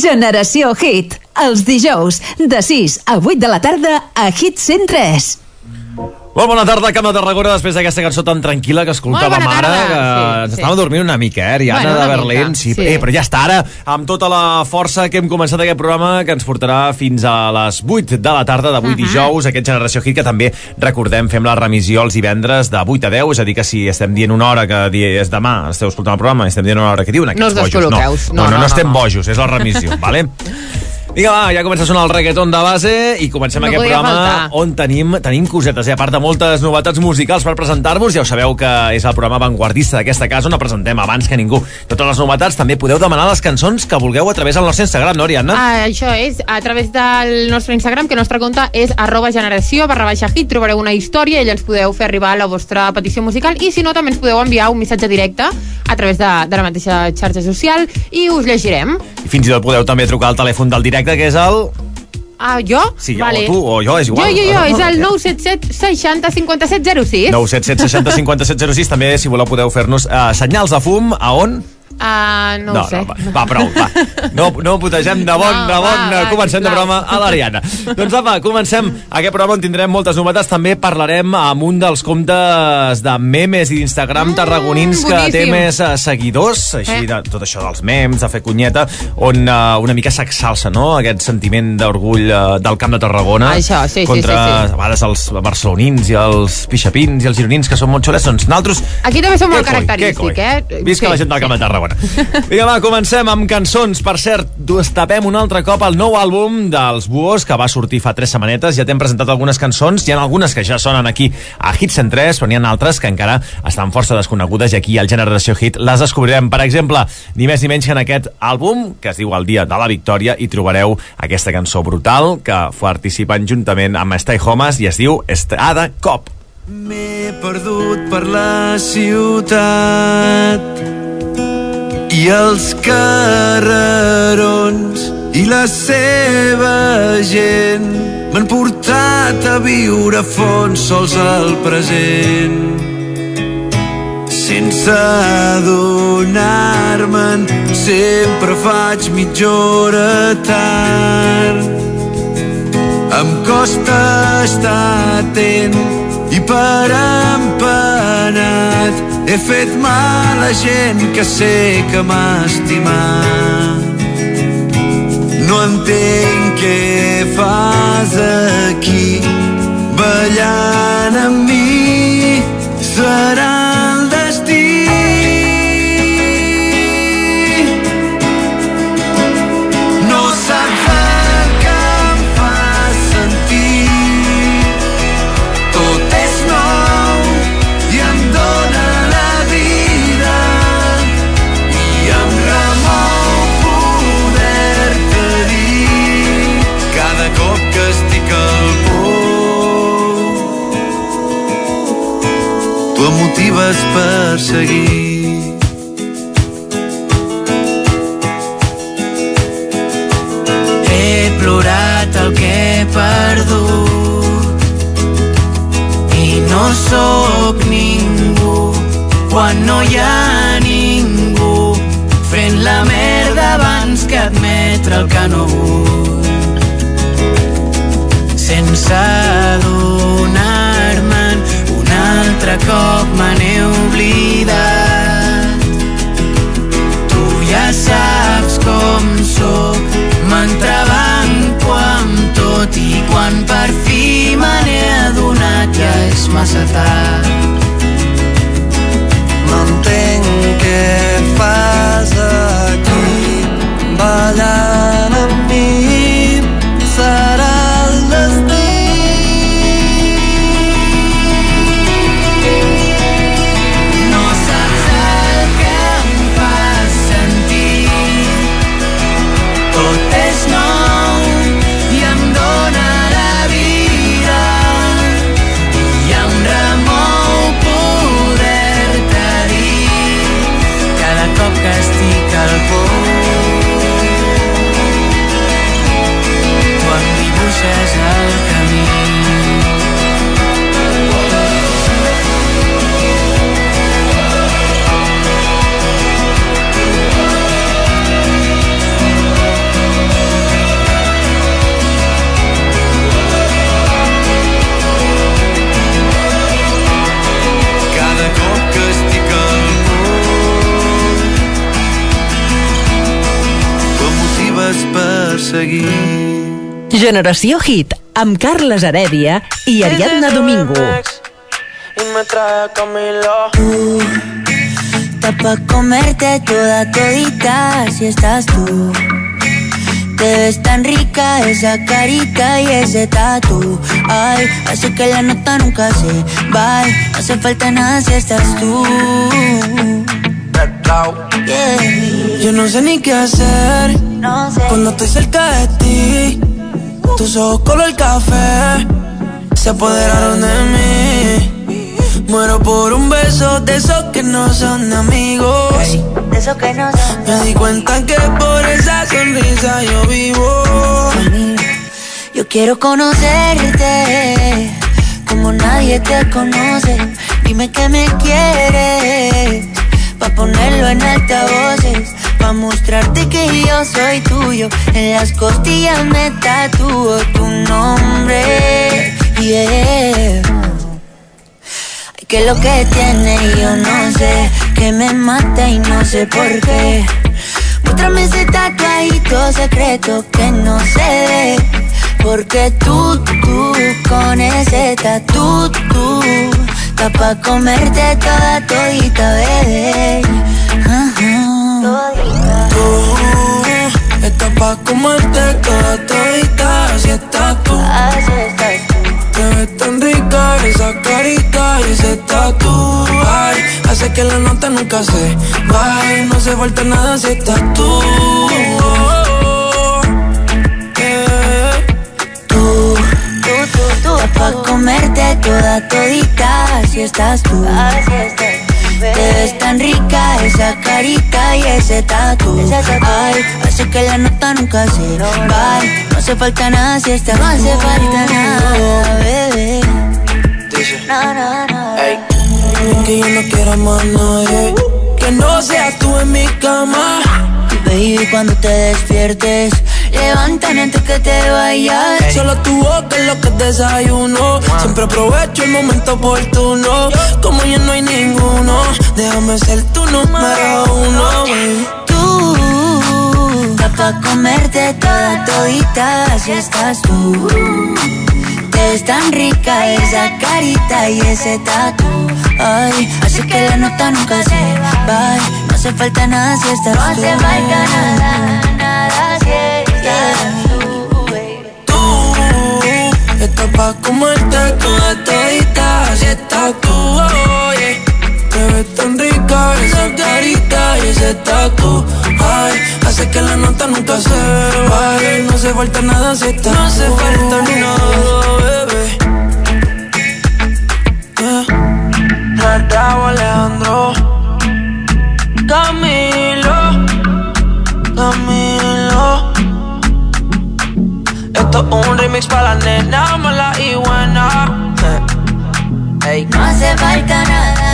Generació Hit. Els dijous, de 6 a 8 de la tarda, a Hit 103. Molt bona tarda, Camp de Tarragona, després d'aquesta cançó tan tranquil·la que escoltàvem ara, tarda. que Sí, ens sí. estàvem dormint una mica, eh, Ariana Bueno, de Berlín. mica, sí, sí. Eh, però ja està ara, amb tota la força que hem començat aquest programa, que ens portarà fins a les 8 de la tarda d'avui dijous, aquest Generació Hit, que també, recordem, fem la remissió els divendres de 8 a 10, és a dir, que si estem dient una hora que és demà, esteu escoltant el programa, estem dient una hora que diuen aquests No bojos. No, no, no, no, No, no, estem no. bojos, és la remissió, vale? Vinga, va, ja comença a sonar el reggaeton de base i comencem No aquest programa faltar. on tenim, tenim cosetes, eh? a part de moltes novetats musicals per presentar-vos, ja ho sabeu que és el programa avantguardista d'aquesta casa on presentem abans que ningú. Totes les novetats també podeu demanar les cançons que vulgueu a través del nostre Instagram, no, Ariadna? Ah, això és a través del nostre Instagram, que el nostre compte és arroba generació barra baixa hit, trobareu una història i allà ens podeu fer arribar la vostra petició musical i si no també ens podeu enviar un missatge directe a través de, de la mateixa xarxa social i us llegirem. I fins i tot podeu també trucar al telèfon del directe, que és el... Ah, jo? Sí, o tu, o jo, és Jo, igual. jo, jo, és el 977 60 57 06. 977 60 57 06 també, si voleu, podeu fer-nos uh, senyals de fum a on? Ah, no, no, ho sé. no, va, va, prou, va. No, no putegem de bon, No, de bon, va, va, comencem de sisplau. broma a l'Ariana. doncs apa, comencem aquest programa on tindrem moltes novetats. També parlarem amb un dels comptes de memes i d'Instagram Mm, tarragonins que té més eh, seguidors, així Eh. de tot això dels memes, de fer cunyeta, on uh, una mica s'exalça, no?, aquest sentiment d'orgull uh, del Camp de Tarragona. Això, sí, sí, contra, sí, sí. a vegades, els barcelonins i els pixapins i els gironins, que són molt xulets, doncs nosaltres... Aquí també som molt coi, característic, coi? eh? Visca Sí, la gent del sí. Camp de Tarragona. Vinga, va, comencem amb cançons. Per cert, destapem un altre cop el nou àlbum dels Buos, que va sortir fa tres setmanetes. Ja t'hem presentat algunes cançons. Hi ha algunes que ja sonen aquí a Hit 103, però n'hi ha altres que encara estan força desconegudes i aquí al Generació Hit les descobrirem. Per exemple, ni més ni menys que en aquest àlbum, que es diu El dia de la victòria, hi trobareu aquesta cançó brutal que participen juntament amb Stay Homes i es diu Estrada Cop. M'he perdut per la ciutat i els carrerons i la seva gent m'han portat a viure a fons sols al present. Sense adonar-me'n sempre faig mitja hora tard em costa estar atent i per empenat he fet mal a gent que sé que m'ha estimat. No entenc què fas aquí ballant amb mi serà tu em motives per seguir. He plorat el que he perdut i no sóc ningú quan no hi ha ningú fent la merda abans que admetre el que no vull sense adonar-me'n Generació Hit, amb Carles Heredia i Ariadna Domingo. Y me trae Camilo. Está pa' comerte toda todita si estás tú. Te ves tan rica esa carita y ese tatu. Ay, hace que la nota nunca se va. No hace falta nada si estás tú. Yeah. Yo no sé ni qué hacer No sé. cuando estoy cerca de ti. Tus ojos color café se apoderaron de mí. Muero por un beso de esos que no son amigos. De eso que no son. Me di cuenta que por esa sonrisa yo vivo. Yo quiero conocerte como nadie te conoce. Dime que me quieres pa ponerlo en altavoces, pa mostrarte que yo soy tuyo. En las costillas me tatúo tu nombre. Yeah. Ay, que lo que tiene yo no sé, que me mata y no sé por qué. Muéstrame ese tatuadito secreto que no ve. Porque tú, tú, con ese tatu, tú, está pa' comerte toda todita, bebé. Ajá. Tú estás pa' comerte toda todita, así estás tú. Así estás tú. Te ves tan rica esa carita y ese tatu Ay, hace que la nota nunca se vaya No hace falta nada si estás tú. Tú, tú. Está pa' comerte toda todita, así estás tú. Así estás Te ves tan rica esa carita y ese tatu. Ay, hace que la nota nunca se va. No hace falta nada si estás No hace falta nada, bebé. No, no, no. Que yo no quiero más nadie Que no seas tú en mi cama Baby, cuando te despiertes, levántame antes que te vayas. Solo tu boca es lo que desayuno Siempre aprovecho el momento oportuno Como ya no hay ninguno Déjame ser tu número uno baby. Tú, pa' comerte toda todita, así estás tú. Te ves tan rica esa carita y ese tatu. Ay, así que la nota nunca se va. No hace falta nada si estás tú. No hace falta nada, nada si estás tú, baby. Tú estás pa' comerte toda todita Así estás tú, oh, yeah. Te ves tan rica esa carita y ese tatu Ay, hace que la nota nunca se vaya No hace falta nada si estás No hace falta nada, bebé yeah. Alejandro un remix para la nena mala y buena. Eh. Ey. No hace falta nada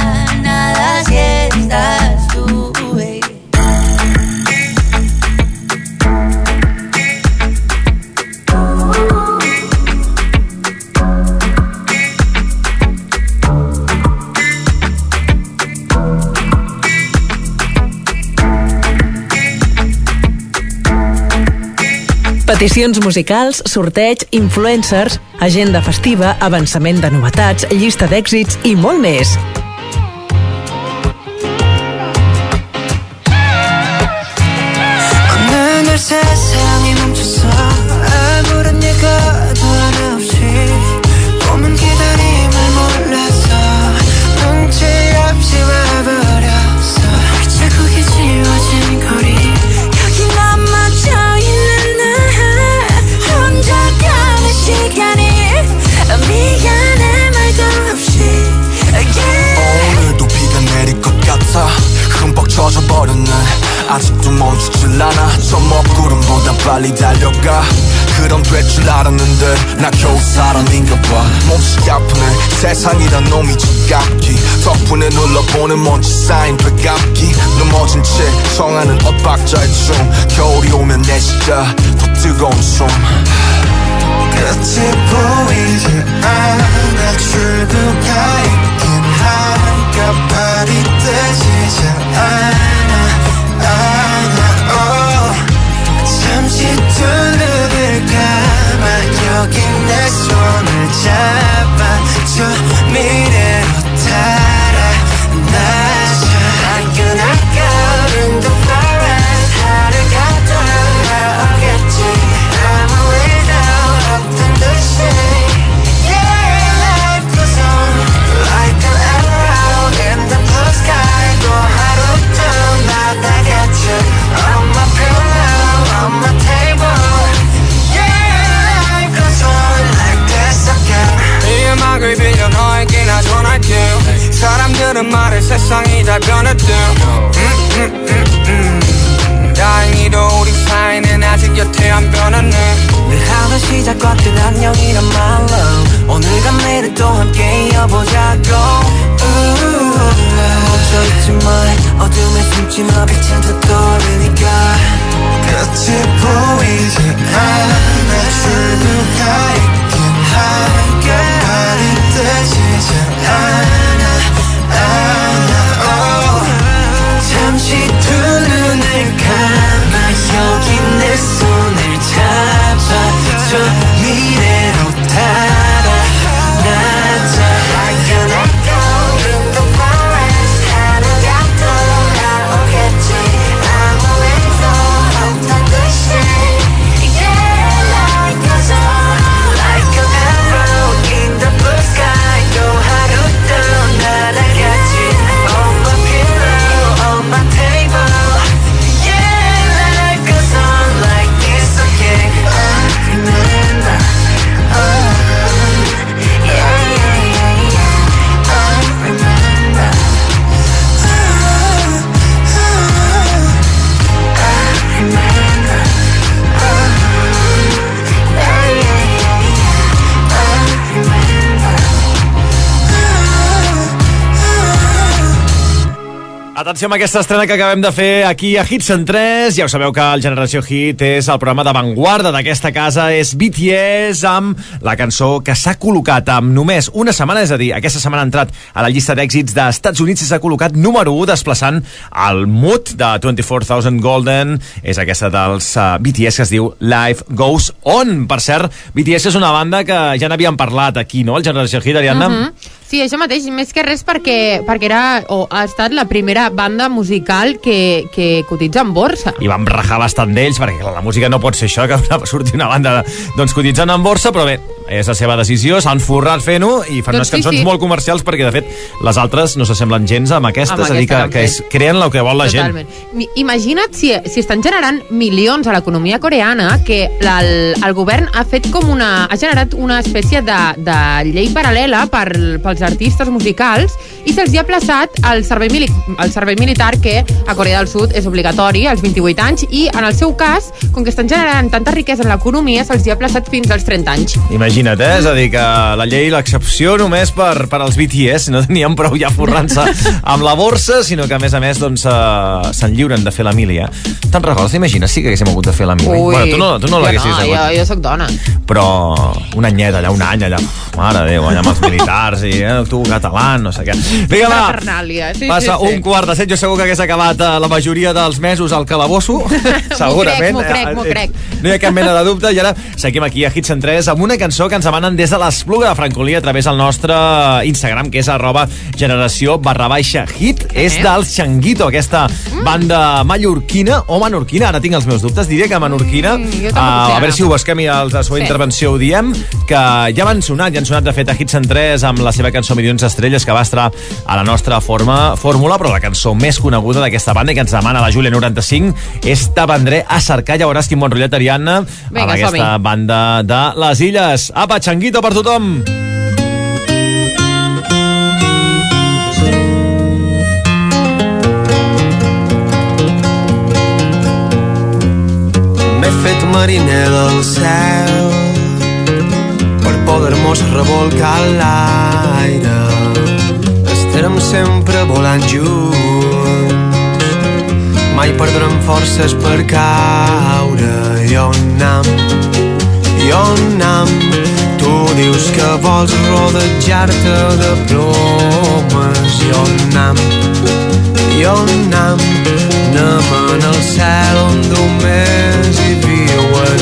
Peticions musicals, sorteig, influencers, agenda festiva, avançament de novetats, llista d'èxits i molt més. 않아 저 먹구름보다 빨리 달려가. 그럼 될 줄 알았는데 나 겨우 사람인가 봐. 몸이 아프네. 세상이란 놈이 지갑기. 덕분에 눌러보는 먼지 쌓인 배감기. 넘어진 채 청하는 엇박자의 춤. 겨울이 오면 내 진짜 더 뜨거운 숨. 끝이 보이지 않아 출구가 있긴 한가 발이 뜨지 않아 여긴 내 손을 잡아. 들은 말에 세상이 다 변했죠. 음, 음, 음, 음. 다행히도 우리 사이는 아직 여태 안 변했네. 늘 하루 시작과 끝 안녕이란 말로 오늘과 내일을 또 함께 이어보자고. 멈춰있지 마. 어둠에 숨지 마 빛은 더 떠오르니까. 끝이 보이지 않아 출구가 Atenció amb aquesta estrena que acabem de fer aquí a Hits en 3. Ja ho sabeu que el Generació Hit és el programa d'avantguarda d'aquesta casa. És BTS amb la cançó que s'ha col·locat amb només una setmana. És a dir, aquesta setmana ha entrat a la llista d'èxits dels Estats Units i s'ha col·locat número 1 desplaçant el mood de 24,000 Golden. És aquesta dels uh, BTS que es diu Life Goes On. Per cert, BTS és una banda que ja n'havíem parlat aquí, no? El Generació Hit, Ariadna? Mhm. Sí, això mateix, més que res perquè, perquè era, o ha estat la primera banda musical que, que cotitza en borsa. i vam rajar bastant d'ells perquè la música no pot ser això que surti una banda doncs cotitzant en borsa però bé, és la seva decisió, s'han forrat fent-ho i fan Doncs unes sí, cançons sí. molt comercials perquè de fet les altres no s'assemblen gens amb aquesta, Amb és a dir, que, aquesta que és, creen el que vol la Totalment. gent Imagina't si, si estan generant milions a l'economia coreana que el, el govern ha fet com una... ha generat una espècie de, de llei paral·lela per, pels artistes musicals i se'ls ha plaçat el servei, mili el servei militar que a Corea del Sud és obligatori als 28 anys i en el seu cas, com que estan generant tanta riquesa en l'economia, se'ls ha plaçat fins als 30 anys. Imagina't, eh? És a dir, que la llei, l'excepció només per, per als BTS, no tenien prou ja forrant-se amb la borsa, sinó que a més a més doncs, uh, se'n lliuren de fer la milia. Te'n recordes? T'imagines si que haguéssim hagut de fer la milia? bueno, tu no, tu no l'haguessis no, hagut. jo, jo soc dona. però un anyet allà, un any allà, uf, mare de Déu, allà amb els militars i eh, tu català, no sé què. Vinga, va, sí, passa sí, sí. un quart de set, jo segur que hagués acabat eh, la majoria dels mesos al calabosso, segurament. m'ho crec, m'ho Eh, eh, crec. No hi ha cap mena de dubte, i ara seguim aquí a Hits en 3 amb una cançó que ens demanen des de l'Espluga de Francolí a través del nostre Instagram, que és arroba generació barra baixa hit. És del Xanguito, aquesta Mm. banda mallorquina o menorquina, ara tinc els meus dubtes, diria que menorquina. Mm, sé a veure si ho busquem i a la seva Sí. intervenció ho diem, que ja van sonat, ja han sonat de fet a Hits en 3 amb la seva cançó Milions d'Estrelles que va estar a la nostra forma, fórmula, però la cançó més coneguda d'aquesta banda i que ens demana la Júlia 95 és T'aprendré a cercar, ja veuràs quin bon rotllet, Ariadna, Vinga, amb aquesta banda de les Illes. Apa, xanguito per tothom! M'he fet mariner del cel per poder-mos revolcar l'aire. Estarem sempre volant junts, mai perdrem forces per caure. I on anam? I on anam? Tu dius que vols rodejar-te de plomes. Anam? I on anam? Anem en el cel on només hi viuen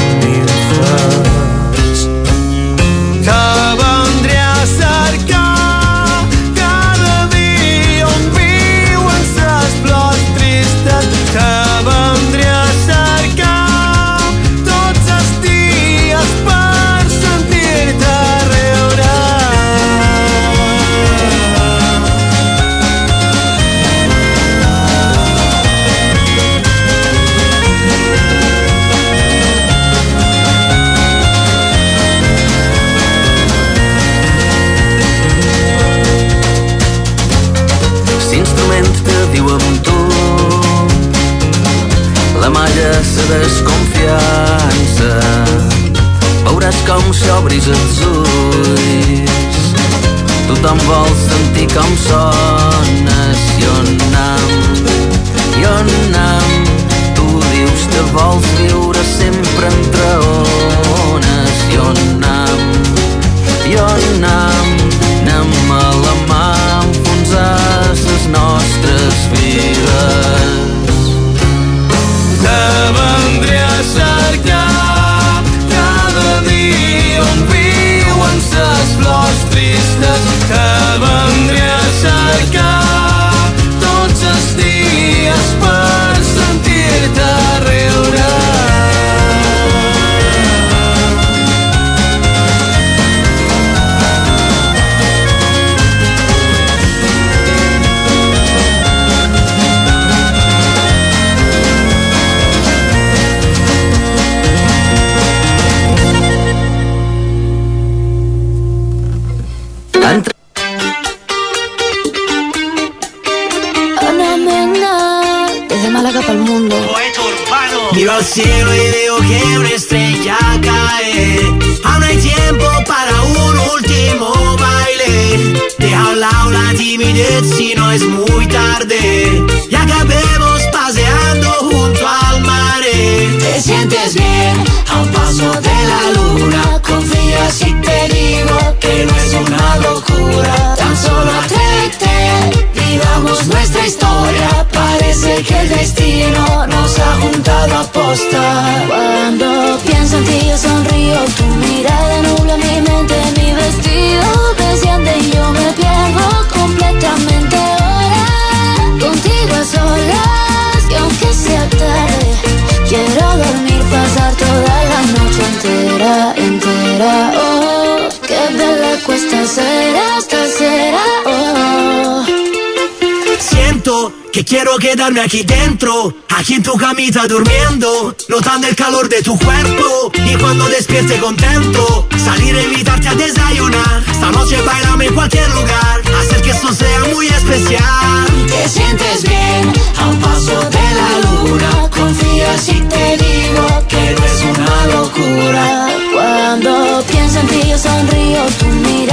quedarme aquí dentro, aquí en tu camita durmiendo, notando el calor de tu cuerpo y cuando despierte contento, salir a invitarte a desayunar. Esta noche bailame en cualquier lugar, hacer que esto sea muy especial. Te sientes bien a un paso de la luna. Confía si te digo que no es una locura. Cuando pienso en ti yo sonrío, tu mirada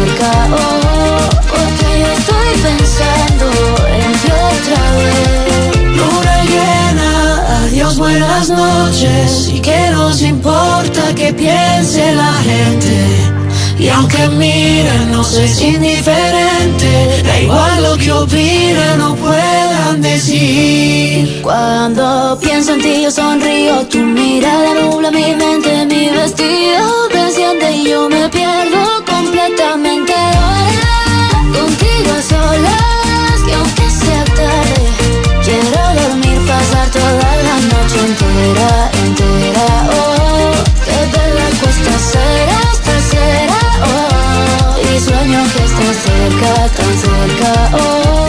cerca. Oh, porque yo estoy pensando en ti otra vez. Luna llena, adiós, buenas noches. Y que nos importa que piense la gente. Y aunque miren, no es indiferente. Da igual lo que opinen o puedan decir. Cuando pienso en ti yo sonrío, tu mirada nubla mi mente, mi vestido desciende y yo me pierdo what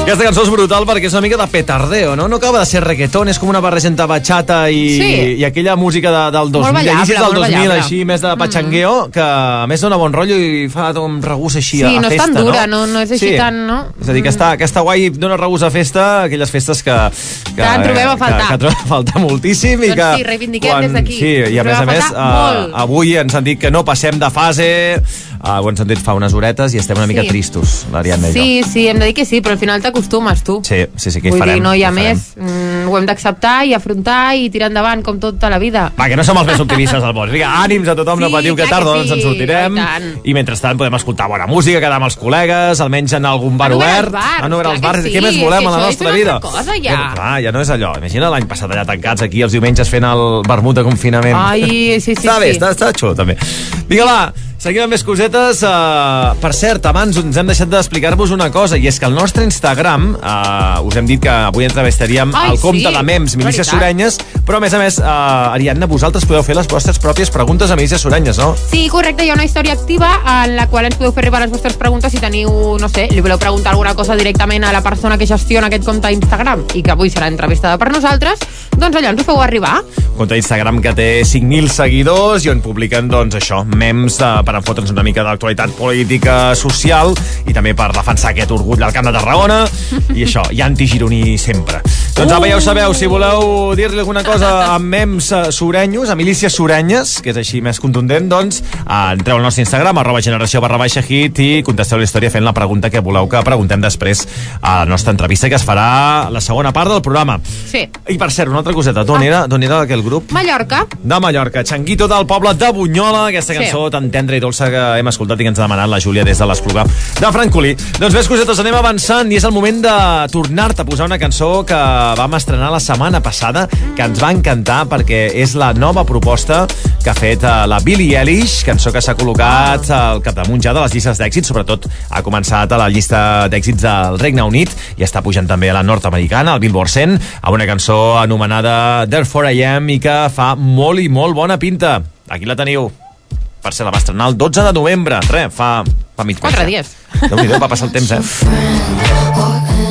Aquesta cançó és brutal perquè és una mica de petardeo, no? No acaba de ser reggaeton, és com una barreja entre bachata i, Sí. i aquella música de, del 2000, ballable, inicis del molt 2000, ballable. així, més de patxangueo, que a més dona bon rotllo i fa un regús així Sí, a, a no és festa, tan dura, no- no és així tan, no? És a dir, que està, que està guai i dona regús a festa, aquelles festes que... que Que en trobem a faltar. Que, que trobem a faltar moltíssim. i Doncs que sí, reivindiquem des d'aquí. Sí, i a més a a més, faltar molt. avui ens han dit que no passem de fase, uh, ho hem sentit fa unes horetes i estem una mica Sí. tristos, l'Ariadna i jo. Sí, sí, hem de dir que sí, però al final t'acostumes, tu. Sí, sí, sí, que hi Vull farem. dir, no hi ha hi més. Mm, ho hem d'acceptar i afrontar i tirar endavant com tota la vida. Va, que no som els més optimistes del món. Vinga, ànims a tothom, no Sí, patiu que tard que sí, ens en sortirem. i. I mentrestant podem escoltar bona música, quedar amb els col·legues, almenys en algun bar obert. Anomenar clar els bars. sí, Què més és volem a la nostra vida? cosa, ja. Que, clar, ja no és allò. Imagina l'any passat allà tancats aquí els diumenges fent el vermut de confinament. Ai, sí, sí, està bé, sí. està, està xulo també. Vinga, va, seguim amb més cosetes. Uh, per cert, abans ens hem deixat d'explicar-vos una cosa, i és que el nostre Instagram, uh, us hem dit que avui entrevistaríem Ai, el compte sí, de mems, Milícies veritat. Surenyes, però a més a més, uh, Ariadna, vosaltres podeu fer les vostres pròpies preguntes a Milícies Surenyes, no? Sí, correcte, hi ha una història activa en la qual ens podeu fer arribar les vostres preguntes si teniu, no sé, li voleu preguntar alguna cosa directament a la persona que gestiona aquest compte d'Instagram i que avui serà entrevistada per nosaltres, doncs allò ens ho feu arribar. compte d'Instagram que té 5.000 seguidors i on publiquen, doncs, això, mems uh, per enfotre'ns una mica d'actualitat política, social i també per defensar aquest orgull del Camp de Tarragona i això, i antigironí sempre. Doncs apa, ja ho sabeu, si voleu dir-li alguna cosa amb mems uh, surenyos, a milícies surenyes, que és així més contundent, doncs uh, entreu al nostre Instagram, arroba generació barra baixa hit i contesteu la història fent la pregunta que voleu que preguntem després a la nostra entrevista que es farà la segona part del programa. Sí. I per cert, una altra coseta, d'on era, d'on era aquell grup? Mallorca. de Mallorca, Xanguito del poble de Bunyola, aquesta Sí. cançó tan tendra i dolça que hem escoltat i que ens ha demanat la Júlia des de l'Espluga de Francolí. Doncs bé, cosetes, anem avançant i és el moment de tornar-te a posar una cançó que vam estrenar la setmana passada, que ens va encantar perquè és la nova proposta que ha fet eh, la Billie Eilish, cançó que s'ha col·locat al capdamunt ja de les llistes d'èxits, sobretot ha començat a la llista d'èxits del Regne Unit i està pujant també a la nord-americana, al Billboard 100, amb una cançó anomenada Therefore I Am i que fa molt i molt bona pinta. Aquí la teniu. Per ser la va estrenar el 12 de novembre. Res, fa, fa mig. Quatre ja. dies. Déu-n'hi-do, va passar el temps, eh?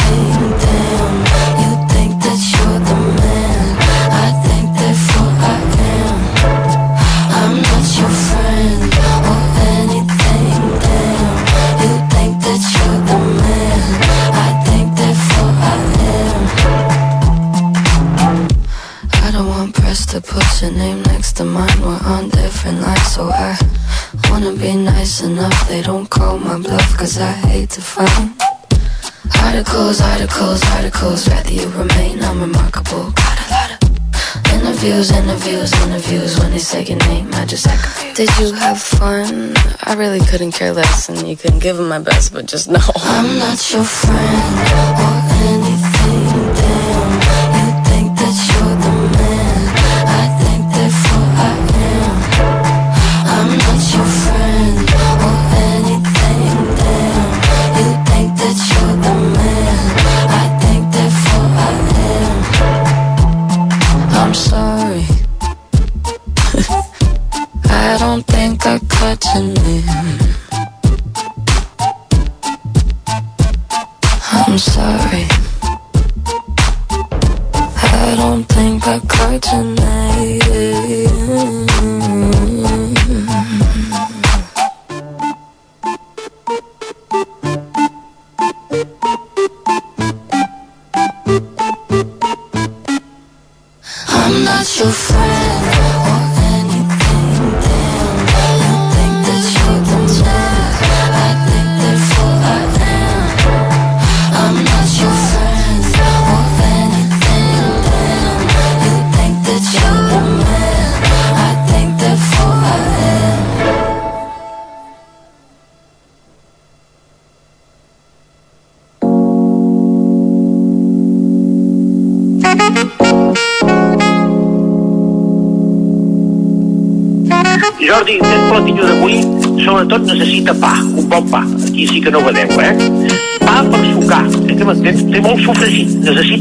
To. We're on different lines, so I wanna be nice enough. They don't call my bluff, cause I hate to find articles, articles, articles. Rather you remain unremarkable. Got a lot of interviews, interviews, interviews. When they say your name, I just confused. Did you have fun? I really couldn't care less, and you can give them my best, but just know I'm not your friend or anything.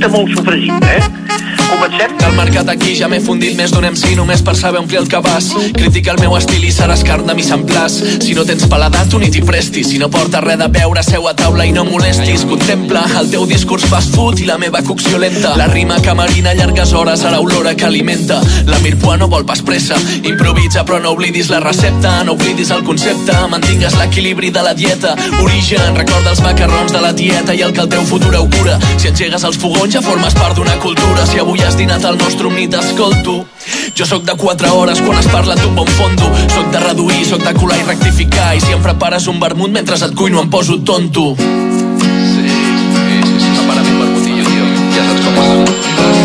Eh? Pa per m'he fundit més d'un MC només per saber omplir el cabàs. Critica el meu estil i seràs carn de mi semblàs. Si no tens paladar, tu ni t'hi prestis. Si no porta res de beure, seu a taula i no molestis. Contempla el teu discurs fast food i la meva cocció lenta. La rima que marina llargues hores a l'olora que alimenta. La Mirpua no vol pas pressa. Improvisa però no oblidis la recepta, no oblidis el concepte. Mantingues l'equilibri de la dieta. Origen, recorda els macarrons de la tieta i el que el teu futur augura. Si engegues els fogons ja formes part d'una cultura. Si avui has dinat al nostre omni t'escolto. Jo sóc de 4 hores quan es parla d'un bon fondo. Soc de reduir, soc de colar i rectificar. I si em prepares un vermut mentre et cuino em poso tonto. Sí, sí, sí, sí, prepara un vermutillo, tio. Ja saps com és.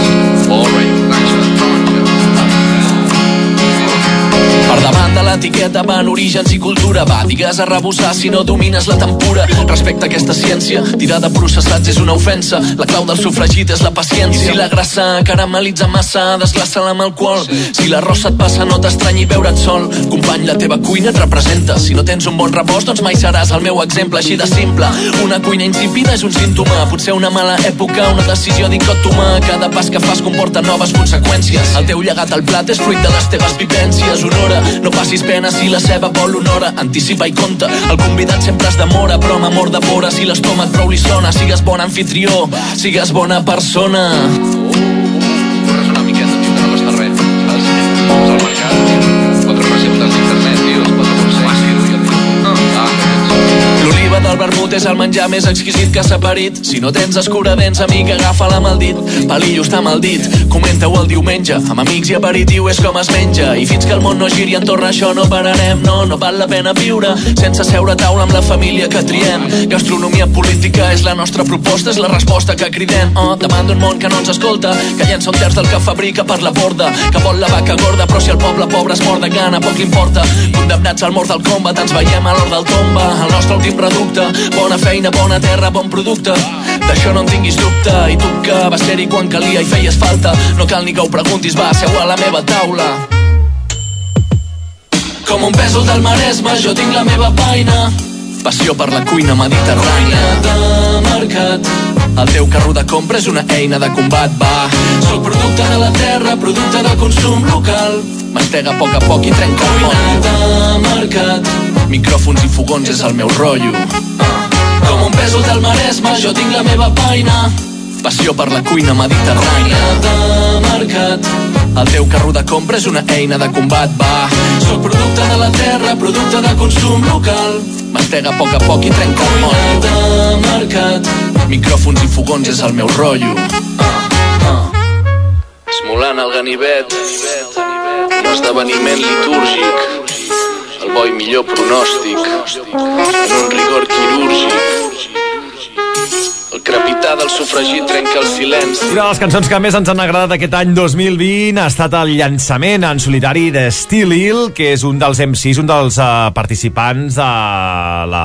L'etiqueta van orígens i cultura. Va, digues a rebussar si no domines la tempura. Respecte a aquesta ciència, tirar de processats és una ofensa. La clau del sofregit és la paciència. Si la grassa caramelitza massa, desglaça-la amb alcohol. Si l'arròs et passa, no t'estranyi veure't sol. Company, la teva cuina et representa. Si no tens un bon rebost, doncs mai seràs el meu exemple, així de simple. Una cuina insípida és un símptoma, potser una mala època, una decisió dicòtoma. Cada pas que fas comporta noves conseqüències. El teu llegat al plat és fruit de les teves vivències. Honora, no passis pena si la ceba vol honora. Anticipa i compta, el convidat sempre es demora, però amb amor de fora, si l'estómac prou li sona. Sigues bon anfitrió, sigues bona persona. Del vermut és el menjar més exquisit que s'ha parit. Si no tens escuradents, amic, agafa-la amb el dit. Palillo està mal dit, comenta-ho el diumenge. Amb amics i aperitiu és com es menja. I fins que el món no giri entorn a això no pararem. No, no val la pena viure sense seure a taula amb la família que triem. Gastronomia política és la nostra proposta, és la resposta que cridem. Oh, davant d'un món que no ens escolta, que llença un terç del que fabrica per la borda, que vol la vaca gorda, però si el poble pobre es mor de gana, poc li importa. Condemnats al mort del combat, ens veiem a l'hora del tomba. El nostre últim reducte, bona feina, bona terra, bon producte. D'això no en tinguis dubte, i tu que vas ser-hi quan calia i feies falta. No cal ni que ho preguntis, va, seu a la meva taula. Com un pèsol del Maresme, jo tinc la meva feina. Passió per la cuina mediterrània de mercat. El teu carro de compra és una eina de combat, va. Soc producte de la terra, producte de consum local. Mastega a poc a poc i trenca el món. de mercat. Micròfons i fogons és el meu rotllo. Pèsol del Maresme, jo tinc la meva feina. Passió per la cuina mediterrània de mercat. El teu carro de compra és una eina de combat, va. Soc producte de la terra, producte de consum local. Mastega a poc a poc i trenca el món. de mercat. Micròfons i fogons és el meu rotllo. Ah, ah. Esmolant el ganivet. Un esdeveniment litúrgic. Bo i millor pronòstic. En un rigor quirúrgic. El crepitar del sofregit trenca el silenci. Una de les cançons que més ens han agradat aquest any 2020 ha estat el llançament en solitari de Still Hill, que és un dels MCs, un dels uh, participants de la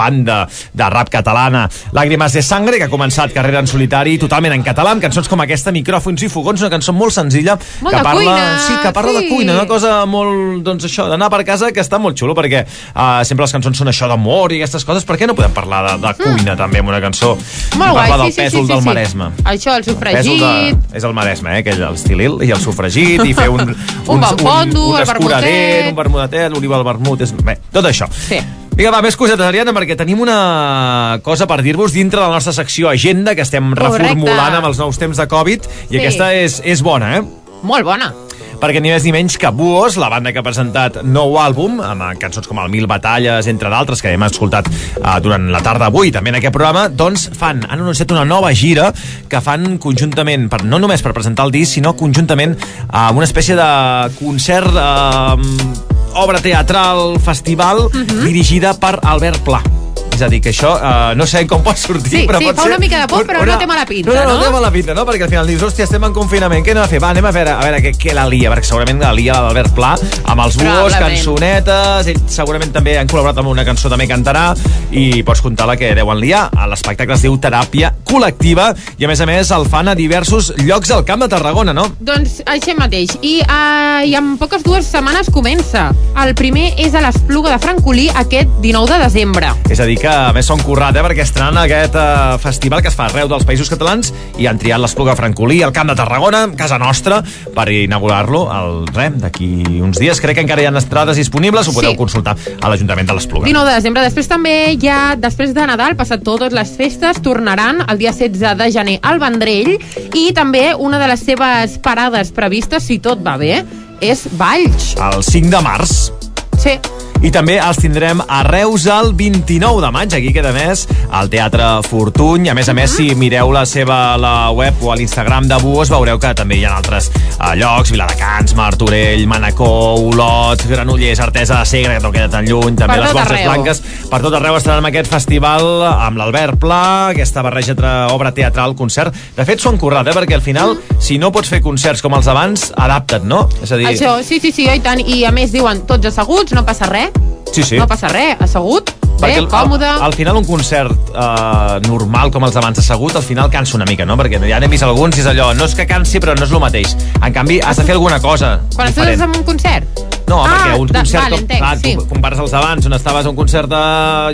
banda de rap catalana Làgrimes de Sangre, que ha començat carrera en solitari totalment en català, amb cançons com aquesta, Micròfons i fogons, una cançó molt senzilla Molt que de parla, cuina, sí, que parla de sí. cuina, una cosa molt, doncs això, d'anar per casa, que està molt xulo, perquè uh, sempre les cançons són això d'amor i aquestes coses, per què no podem parlar de, de cuina també en una cançó? Molt guai, sí, del sí, pèsol sí, sí, del sí. Maresme. Això, el sofregit... de... És el Maresme, eh? Aquell, el Stilil i el sofregit, i fer un... Un bon fondo, un, un el vermutet. un vermutet, l'oliva del vermut... És... Bé, tot això. Sí. Vinga, va, més cosetes, Ariadna, perquè tenim una cosa per dir-vos dintre de la nostra secció Agenda, que estem Correcte. reformulant amb els nous temps de Covid, i Sí. aquesta és, és bona, eh? Molt bona. Perquè ni més ni menys que Buos, la banda que ha presentat nou àlbum, amb eh, cançons com el Mil Batalles, entre d'altres, que hem escoltat uh, durant la tarda d'avui, també en aquest programa, doncs fan, han anunciat una nova gira que fan conjuntament, per, no només per presentar el disc, sinó conjuntament uh, amb una espècie de concert, uh, obra teatral, festival, dirigida per Albert Pla. És a dir, que això uh, no sé com pot sortir, Sí, però sí, pot fa ser una mica de por, però no té mala pinta, no, no, no? no? té mala pinta, no? Perquè al final dius, hòstia, estem en confinament, què anem a fer? Va, anem a veure, a veure què, què la lia, perquè segurament la lia l'Albert Pla, amb els buos, cançonetes, ell segurament també han col·laborat amb una cançó, també cantarà, i pots comptar la que deuen liar. L'espectacle es diu Teràpia Col·lectiva, i a més a més el fan a diversos llocs al Camp de Tarragona, no? Doncs això mateix. I, uh, I en poques dues setmanes comença. El primer és a l'Espluga de Francolí aquest 19 de desembre. És a dir, que que més són currat, eh, perquè estaran aquest eh, festival que es fa arreu dels països catalans i han triat l'Espluga Francolí, al Camp de Tarragona, casa nostra, per inaugurar-lo el rem d'aquí uns dies. Crec que encara hi ha estrades disponibles, ho podeu Sí. consultar a l'Ajuntament de l'Espluga. 19 de desembre. Després també ha, després de Nadal, passat totes les festes, tornaran el dia 16 de gener al Vendrell i també una de les seves parades previstes, si tot va bé, és Valls. El 5 de març. Sí. I també els tindrem a Reus el 29 de maig, aquí queda més, al Teatre Fortuny. A més a més, si mireu la seva la web o a l'Instagram de Buos, veureu que també hi ha altres uh, llocs, Viladecans, Martorell, Manacor, Olot, Granollers, Artesa de Segre, que no queda tan lluny, també Per les Borges arreu. Blanques. Per tot arreu estaran en aquest festival amb l'Albert Pla, aquesta barreja entre obra teatral, concert. De fet, s'ho han currat, eh? perquè al final, si no pots fer concerts com els abans, adapta't, no? És a dir, Això, sí, sí, sí, oi tant. I a més diuen tots asseguts, no passa res. sí, sí. No passa res, assegut, bé, al- còmode. Al, al final un concert uh, normal com els abans assegut, al final cansa una mica, no? Perquè ja n'he vist alguns i és allò, no és que cansi però no és el mateix. En canvi, has de fer alguna cosa Quan estàs diferent. en un concert? No, Ah, perquè un de- concert, vale, com, entenc, clar, sí. tu compares els d'abans, on estaves a un concert de,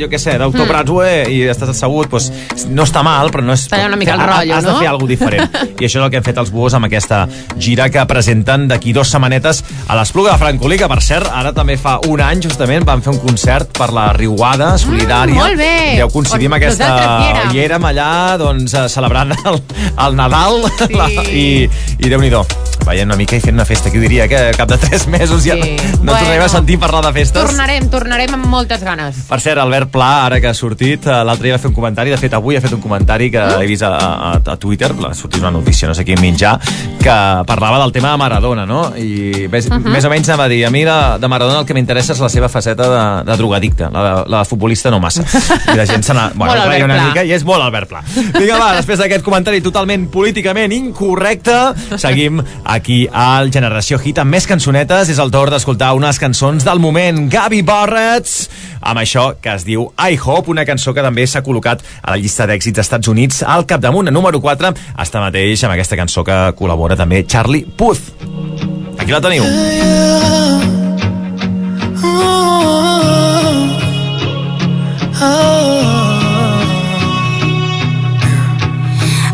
jo què sé, d'Autor Mm. I estàs assegut, doncs, no està mal, però no és... Talla una mica el has- rotllo, Has de no? fer alguna diferent. I això és el que han fet els Buos amb aquesta gira que presenten d'aquí dues setmanetes a l'Espluga de Francolí, que per cert, ara també fa un any, justament, van fer un concert per la Riuada solidària. Mm, molt bé. Deu coincidir amb aquesta... hi érem. I érem allà, doncs, eh, celebrant el, el Nadal Sí. la, i, i Déu-n'hi-do. Veient una mica i fent una festa, ho diria, que cap de tres mesos ja Sí. No Bueno. tornarem a sentir parlar de festes. Tornarem, tornarem amb moltes ganes. Per cert, Albert Pla, ara que ha sortit, eh, l'altre dia va fer un comentari, de fet avui ha fet un comentari que he vist a, a, a Twitter, ha sortit una notícia, no sé quin mitjà, que parlava del tema de Maradona, no? I més, uh Mhm. -huh. més o menys anava a dir, a mi de, de Maradona el que m'interessa és la seva faceta de, de drogadicte, la, la de futbolista no massa. I la gent se n'ha... Bueno, una Pla. mica i és molt Albert Pla. Vinga, va, després d'aquest comentari totalment políticament incorrecte, seguim aquí al Generació Hit amb més cançonetes. És el torn d'escoltar unes cançons del moment. Gavi Barretts, amb això que es diu I Hope, una cançó que també s'ha col·locat a la llista d'èxits dels Estats Units al capdamunt, a número 4, està mateix amb aquesta cançó que col·labora també Charlie Puth. Aquí la teniu.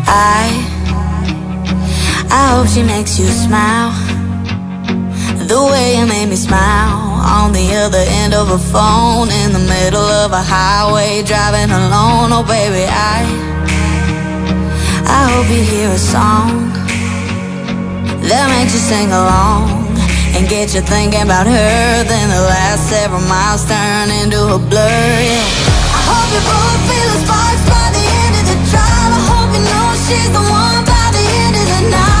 I I hope she makes you smile The way you made me smile On the other end of a phone In the middle of a highway Driving alone. Oh baby I I hope you hear a song That makes you sing along And get you thinking about her. Then the last several miles turn into a blur yeah. I hope you both feel the sparks by the end of the drive. I hope you know she's the one by the end of the night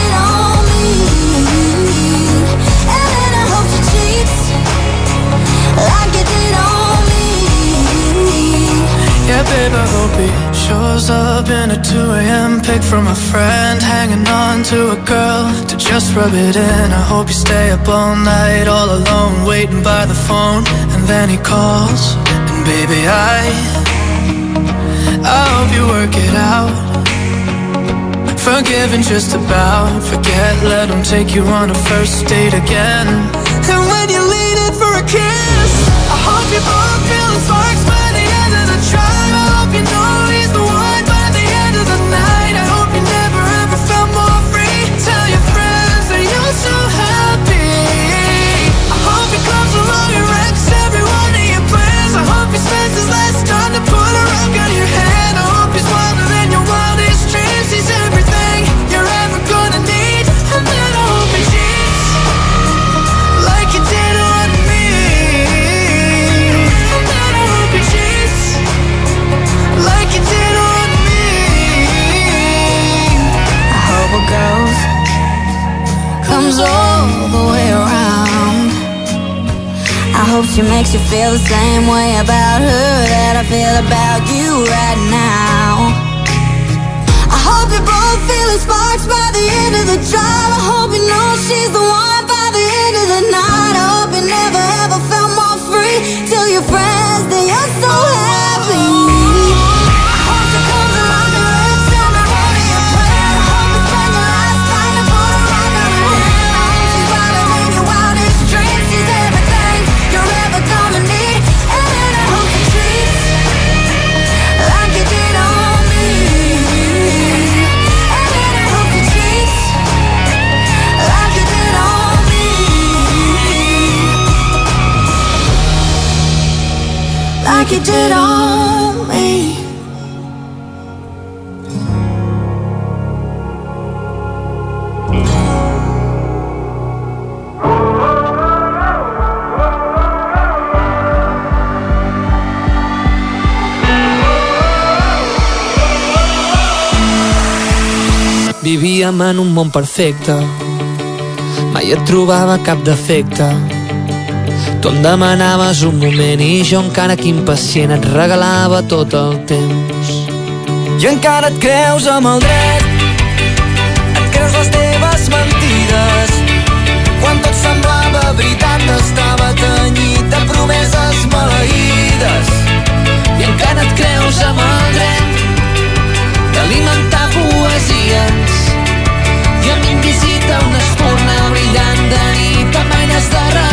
Yeah, babe, I hope he shows up in a 2 a.m. pic from a friend Hanging on to a girl to just rub it in. I hope you stay up all night all alone Waiting by the phone. And then he calls And baby, I I hope you work it out. Forgiving just about Forget, let him take you on a first date again. And when you lean in for a kiss I hope you both feel the sparks she makes you feel the same way about her that I feel about you right now. I hope you both feel sparks by the end of the drive. I hope you you did on me. Vivíem en un món perfecte, mai et trobava cap defecte. Tu em demanaves un moment i jo encara que impacient et regalava tot el temps. I encara et creus amb el dret Et creus les teves mentides. Quan tot semblava veritat Estava tenyit de promeses maleïdes. I encara et creus amb el dret d'alimentar poesies. I amb invisita una espurna brillant de nit amb aires de rebel·lia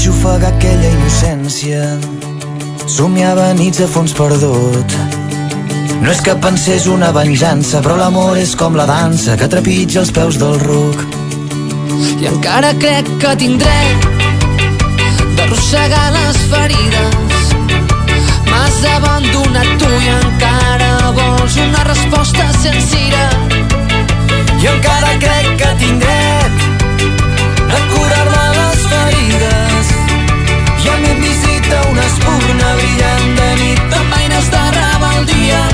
Vaig ofegar aquella innocència. Somiava nits a fons perdut. No és que pensés una venjança Però l'amor és com la dansa Que trepitja els peus del ruc. I encara crec que tinc dret d'arrossegar les ferides. M'has abandonat tu i encara vols una resposta sincera I encara crec que tinc dret A curar-me les ferides em visita una espurna brillant de nit. Amb aires de rebel·lia que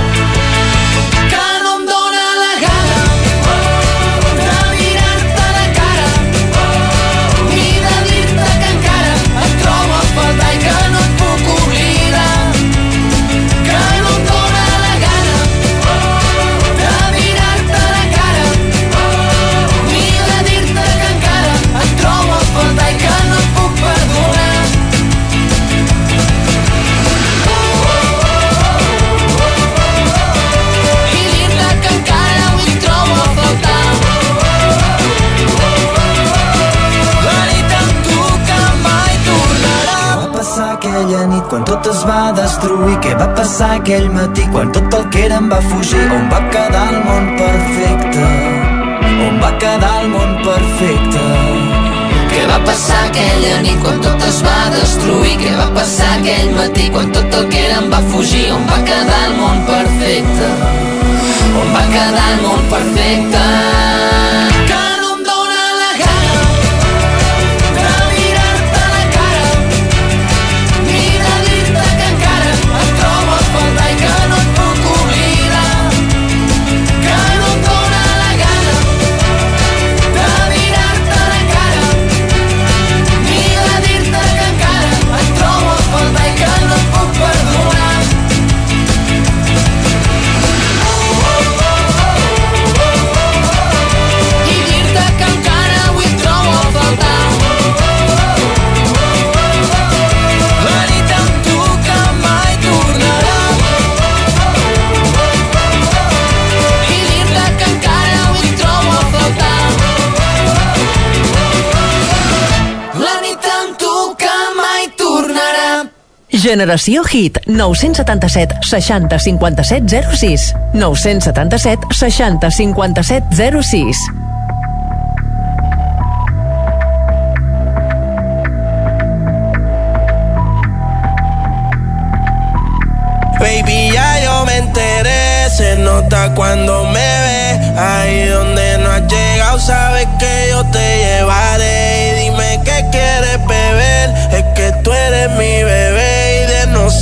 es va destruir? Què va passar aquell matí quan tot el que era em va fugir? On va quedar el món perfecte? On va quedar el món perfecte? Què va passar aquella nit quan tot es va destruir? Què va passar aquell matí quan tot el que era em va fugir? On va quedar el món perfecte? On va quedar el món perfecte? Generació Hit, 977 60 57 06. 977 60 57 06.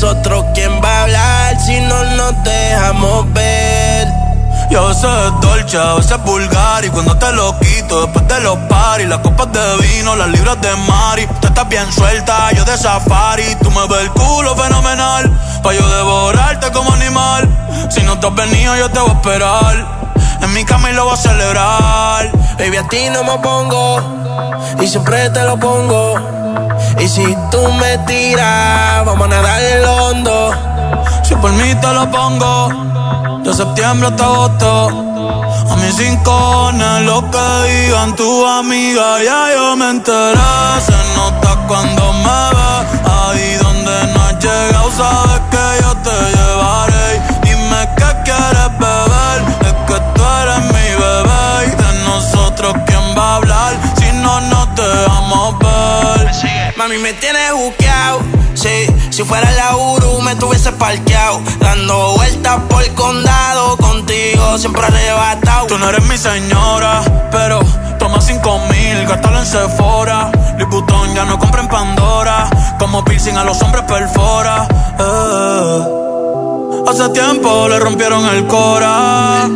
Nosotros, ¿quién va a hablar si no nos dejamos ver? Yo es dolce, a veces es vulgar Y cuando te lo quito después de los paris Las copas de vino, las libras de Mari Tú estás bien suelta, yo de safari Tú me ves el culo fenomenal Pa' yo devorarte como animal Si no te has venido yo te voy a esperar En mi cama y lo voy a celebrar Baby, a ti no me pongo y siempre te lo pongo. Y si tú me tiras, vamos a nadar el hondo. Si por mí te lo pongo de septiembre hasta agosto. A mis rincones, lo que digan tu amiga, ya yo me enteré. Se nota cuando me ve, ahí donde no has llegado, sabes que yo te llevaré. Dime qué quieres beber, es que tú eres mi bebé. Y de nosotros, ¿quién va a hablar si no nos dejamos ver? Mami, me tienes buqueado. Sí, si fuera la Uru me tuviese parqueado. Dando vueltas por el condado. Contigo siempre arrebatado. Tú no eres mi señora, pero toma cinco mil, gástalo en Sephora. Liputón ya no compra en Pandora. Como piercing a los hombres perfora. Eh. Hace tiempo le rompieron el cora.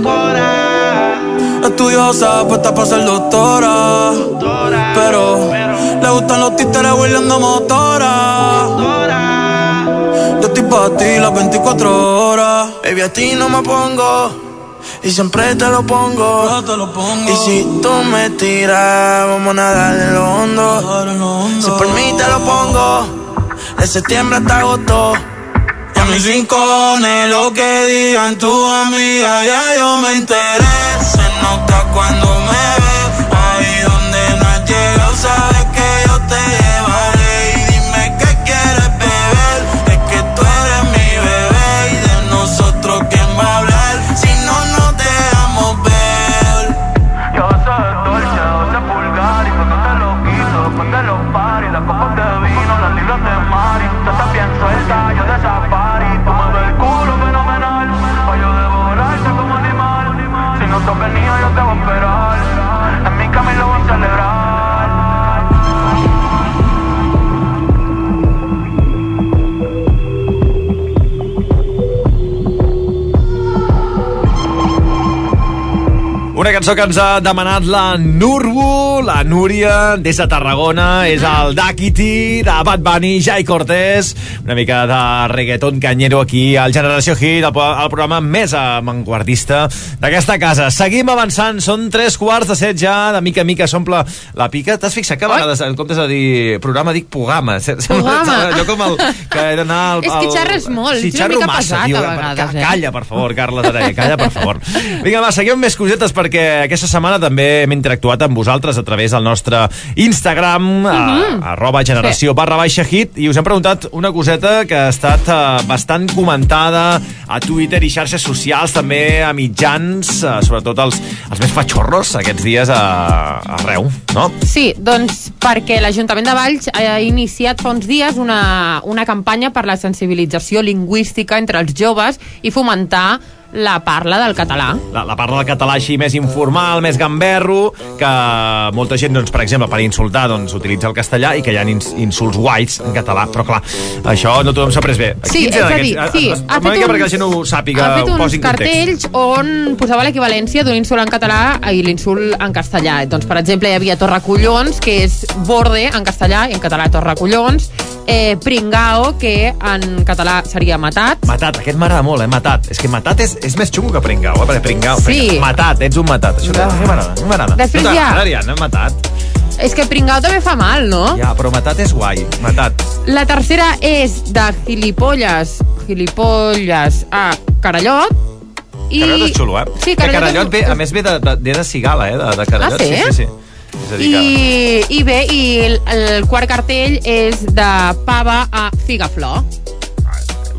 Estudiosa, puesta para ser doctora. Pero le gustan los títeres huirleando motora. Yo estoy para ti las 24 horas. Baby, a ti no me pongo. Y siempre te lo pongo. Y si tú me tiras, vamos a nadar en lo hondo. Si por mí te lo pongo. De septiembre hasta agosto. Y a mis rincones, lo que digan tu amiga, ya yo me enteré. Se nota cuando me ve, cançó que ens ha demanat la Nurbu, la Núria, des de Tarragona. És el Dakiti, de Bad Bunny, Jai Cortés. Una mica de reggaeton canyero aquí al Generació Hit, el, el programa més avantguardista d'aquesta casa. Seguim avançant, són tres quarts de set ja, de mica en mica s'omple la pica. T'has fixat que a vegades, en comptes de dir programa, dic programa. Programa. Allò com el, que he d'anar al... És que xerres molt, Sí, ets una mica massa, pesat tio. a vegades, eh? Calla, per favor, Carles Araya, calla, per favor. Vinga, va, seguim més cosetes perquè aquesta setmana també hem interactuat amb vosaltres a través del nostre Instagram, a, Mhm. arroba generació barra baixa hit, i us hem preguntat una coseta que ha estat eh, bastant comentada a Twitter i xarxes socials, també a mitjans, eh, sobretot els, els més fatxorros aquests dies a, arreu, no? Sí, doncs perquè l'Ajuntament de Valls ha iniciat fa uns dies una, una campanya per la sensibilització lingüística entre els joves i fomentar la parla del català. la, la parla del català així més informal, més gamberro, que molta gent, doncs, per exemple, per insultar, doncs, utilitza el castellà i que hi ha ins insults guais en català, però clar, això no tothom s'ha pres bé. Sí, és a dir, sí, Es- ha una fet uns- perquè la gent ho sàpiga, ha fet uns cartells on posava l'equivalència d'un insult en català i l'insult en castellà. Doncs, per exemple, hi havia Torracollons, que és borde en castellà i en català Torracollons, eh, Pringao, que en català seria matat, Matat, aquest m'agrada molt, eh? Matat. És que matat és, és més xungo que pringau, eh? Perquè pringau, Sí. pringau. Matat, ets un matat. Això mi m'agrada, m'agrada. Després No t'agrada, Ariadna, matat? és que Pringao també fa mal, no? Ja, però matat és guai. Matat. La tercera és de gilipolles, gilipolles a Carallot. I... Carallot és xulo, eh? Sí, que Carallot, Carallot ve, a més ve de, de, ve de cigala, eh? De, de Carallot. Ah, sí? sí, sí, sí. Dir. I, I bé, i el, el quart cartell és de pava a figaflor.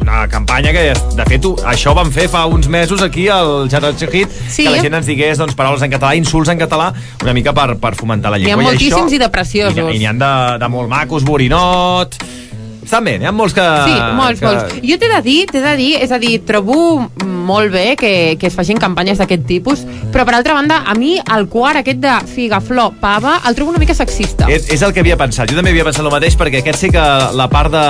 Una campanya que, de fet, això vam fer fa uns mesos aquí al Generació Hit, Sí. que la gent ens digués doncs, paraules en català, insults en català, una mica per, per fomentar la N'hi ha llengua. moltíssims i de I preciosos. n'hi- I n'hi ha de, de molt macos, borinot... Estan bé, n'hi ha molts que... Sí, molts, que... molts. Jo t'he de dir, t'he de dir, és a dir, trobo molt bé que, que es facin campanyes d'aquest tipus, però per altra banda, a mi el quart aquest de figaflor pava el trobo una mica sexista. És, és el que havia pensat. Jo també havia pensat el mateix, perquè aquest sí que la part de...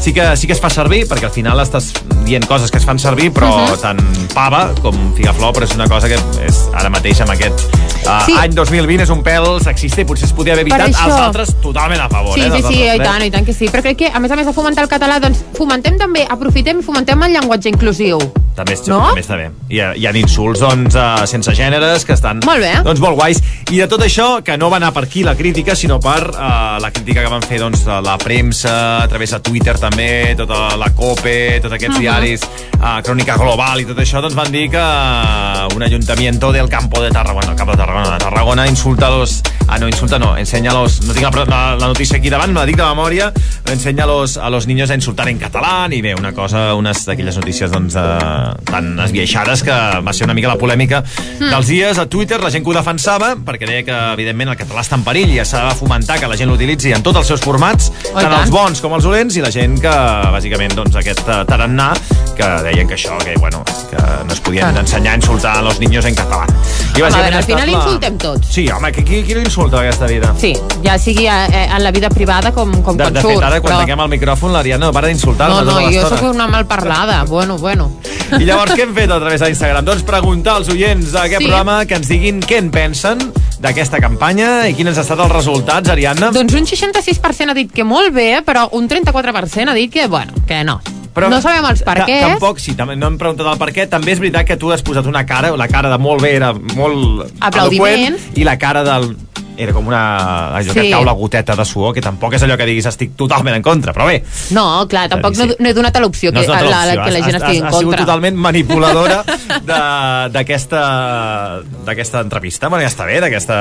Sí que, sí que es fa servir, perquè al final estàs dient coses que es fan servir, però uh Mhm. -huh. tant pava com figaflor, però és una cosa que és ara mateix amb aquest uh, Sí. any 2020 és un pèl sexista i potser es podia haver evitat això- els altres totalment a favor. Sí, eh, sí, sí, altres i tres. tant, i tant que sí. Però crec que, a més a més de fomentar el català, doncs fomentem també, aprofitem i fomentem el llenguatge inclusiu. també, és, No? també està bé. Hi ha, hi ha insults, doncs, uh, sense gèneres, que estan Molt bé. doncs, molt guais. I de tot això, que no va anar per aquí la crítica, sinó per uh, la crítica que van fer doncs, la premsa, a través de Twitter també, tota la COPE, tots aquests Mhm. diaris, uh, Crònica Global i tot això, doncs van dir que uh, un ayuntamiento del campo de Tarragona, el campo de Tarragona, de Tarragona, insulta los... Ah, no, insulta no, enseña a los... No tinc la, la, la notícia aquí davant, me la dic de memòria, enseña a los, a los niños a insultar en català, i bé, una cosa, unes d'aquelles notícies doncs, eh, tan esbiaixades que va ser una mica la polèmica Hmm. dels dies a Twitter, la gent que ho defensava, perquè deia que, evidentment, el català està en perill i s'ha de fomentar que la gent l'utilitzi en tots els seus formats, Oh, tant tant. els bons com els dolents, i la gent que, bàsicament, doncs, aquest eh, tarannà, que deien que això, que, bueno, que no es podien Clar. ensenyar a insultar a los niños en català. I, Home, a veure, al final insultem tots. Sí, home, qui, qui, qui l'insulta aquesta vida? Sí, ja sigui eh, eh, en la vida privada com, com De, quan de surts. fet, ara, quan però... tanquem el micròfon, l'Ariadna no para d'insultar No, no, tota jo sóc una malparlada. Bueno, bueno. I llavors què hem fet a través d'Instagram? Doncs preguntar als oients d'aquest Sí. programa que ens diguin què en pensen d'aquesta campanya i quins han estat els resultats, Ariadna. Doncs un 66% ha dit que molt bé, però un 34% ha dit que, bueno, que no. Però no sabem els perquès. Tampoc, sí, també no hem preguntat el per què. També és veritat que tu has posat una cara, la cara de molt bé era molt Aplaudiments. eloqüent, i la cara del era com una... allò que Sí. et cau la goteta de suor, que tampoc és allò que diguis estic totalment en contra, però bé, No, clar, tampoc no, no he donat a l'opció que, no una la, la, que la gent Has- estigui en has, has sigut contra. totalment manipuladora d'aquesta d'aquesta entrevista, bueno, ja està bé, d'aquesta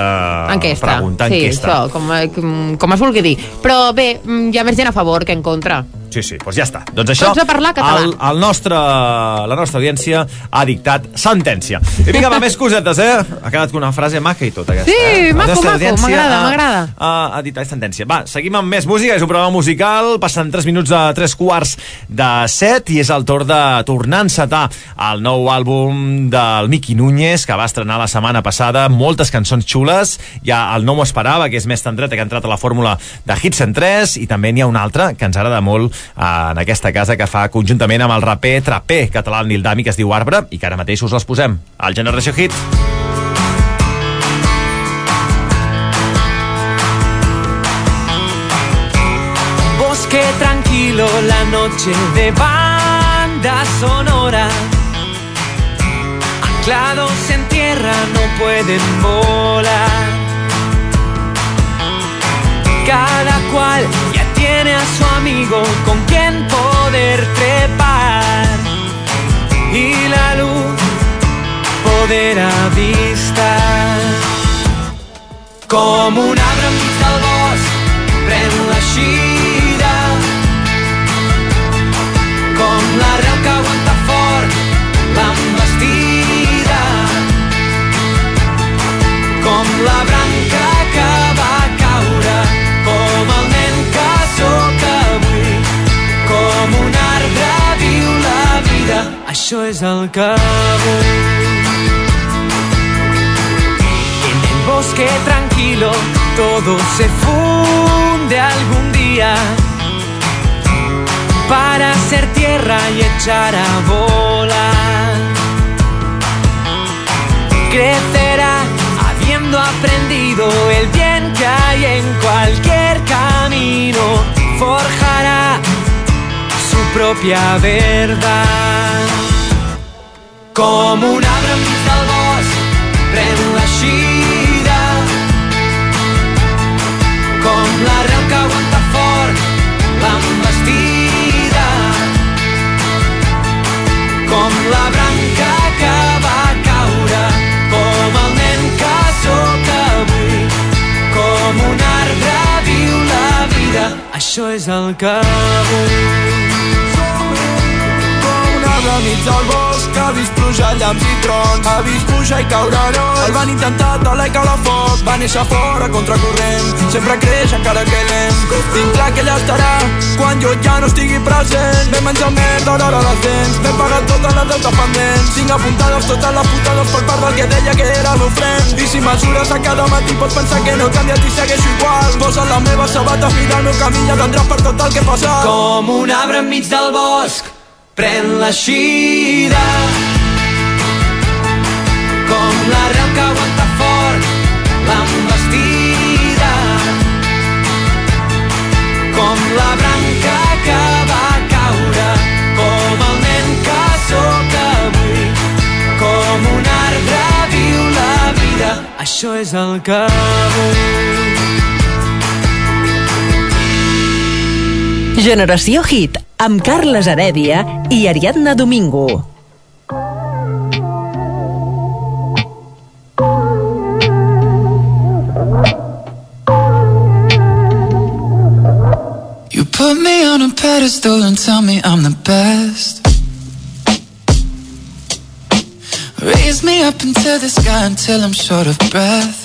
pregunta, sí, enquesta. això, com, com, com es vulgui dir. Però bé, mm, hi ha més gent a favor que en contra. Sí, sí, doncs ja està. Doncs això, Tots a parlar català. el, el nostre, la nostra audiència ha dictat sentència. I vinga, va, més cosetes, eh? Ha quedat una frase maca i tot, aquesta. Sí, eh? Maco, maco, m'agrada, ha- m'agrada. Ha, ha dictat sentència. Va, seguim amb més música, és un programa musical, passen 3 minuts de 3 quarts de 7 i és el torn de tornar a encetar el nou àlbum del Miqui Núñez, que va estrenar la setmana passada, moltes cançons xules, ja el no m'ho esperava, que és més tendreta, que ha entrat a la fórmula de Hits en 3, i també n'hi ha un altre que ens agrada molt en aquesta casa que fa conjuntament amb el raper traper català Nil Dami, que es diu Arbre, i que ara mateix us les posem al Generació Hit. Bosque tranquilo, la noche de banda sonora. Anclados en tierra no pueden volar. Cada cual ya tiene a su amigo con quien poder trepar. Y la luz poder avistar. Com un arbre enmig del bosc, pren l'eixida. Com l'arrel que aguanta fort l'embestida. Com la això és el. En el bosque tranquilo todo se funde algún día para ser tierra y echar a volar. Crecerá habiendo aprendido el bien que hay en cualquier camino. Forjará propia verdad. Como un arbre enmig del bosc, pren l'eixida. Com l'arrel que aguanta fort l'embestida. Com la branca que va caure, com el nen que sóc avui. Com un arbre viu la vida, això és el que vull. Arbre enmig del bosc ha vist pluja, llamps i trons. Ha vist pujar i caure herois el van intentar talar i caure a foc. Va néixer fora contracorrent. Sempre creix encara que lent. Tinc clar que ella estarà quan jo ja no estigui present. Vam menjar merda d'hora les dents vam pagar totes les deutes pendents. Tinc apuntades totes les putades per part del que deia que era el meu friend. I si mesures a cada matí pots pensar que no he canviat i segueixo igual. Posa les meves sabates mira el meu camí ja tindràs per tot el que he passat. Com un arbre enmig del bosc, Pren la xida com la real que aguanta fort l'embestida com la branca que va caure com el nen que sóc avui. Com un arbre viu la vida. Això és el que vull. Generació Hit, amb Carles Heredia i Ariadna Domingo. You put me on a pedestal and tell me I'm the best. Raise me up into the sky until I'm short of breath.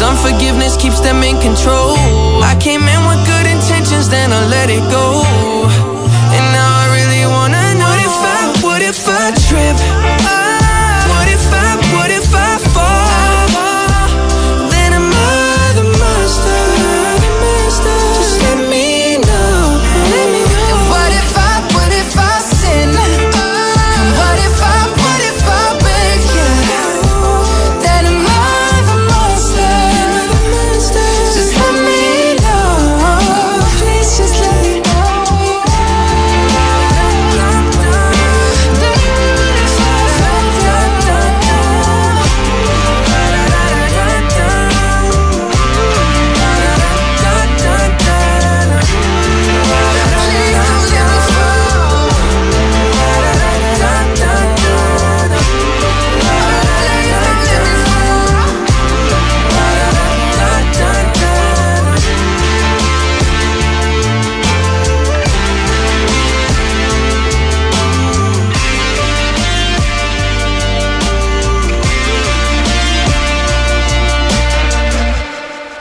Cause unforgiveness keeps them in control. I came in with good intentions, then I let it go. And now I really wanna know if I, what if I trip?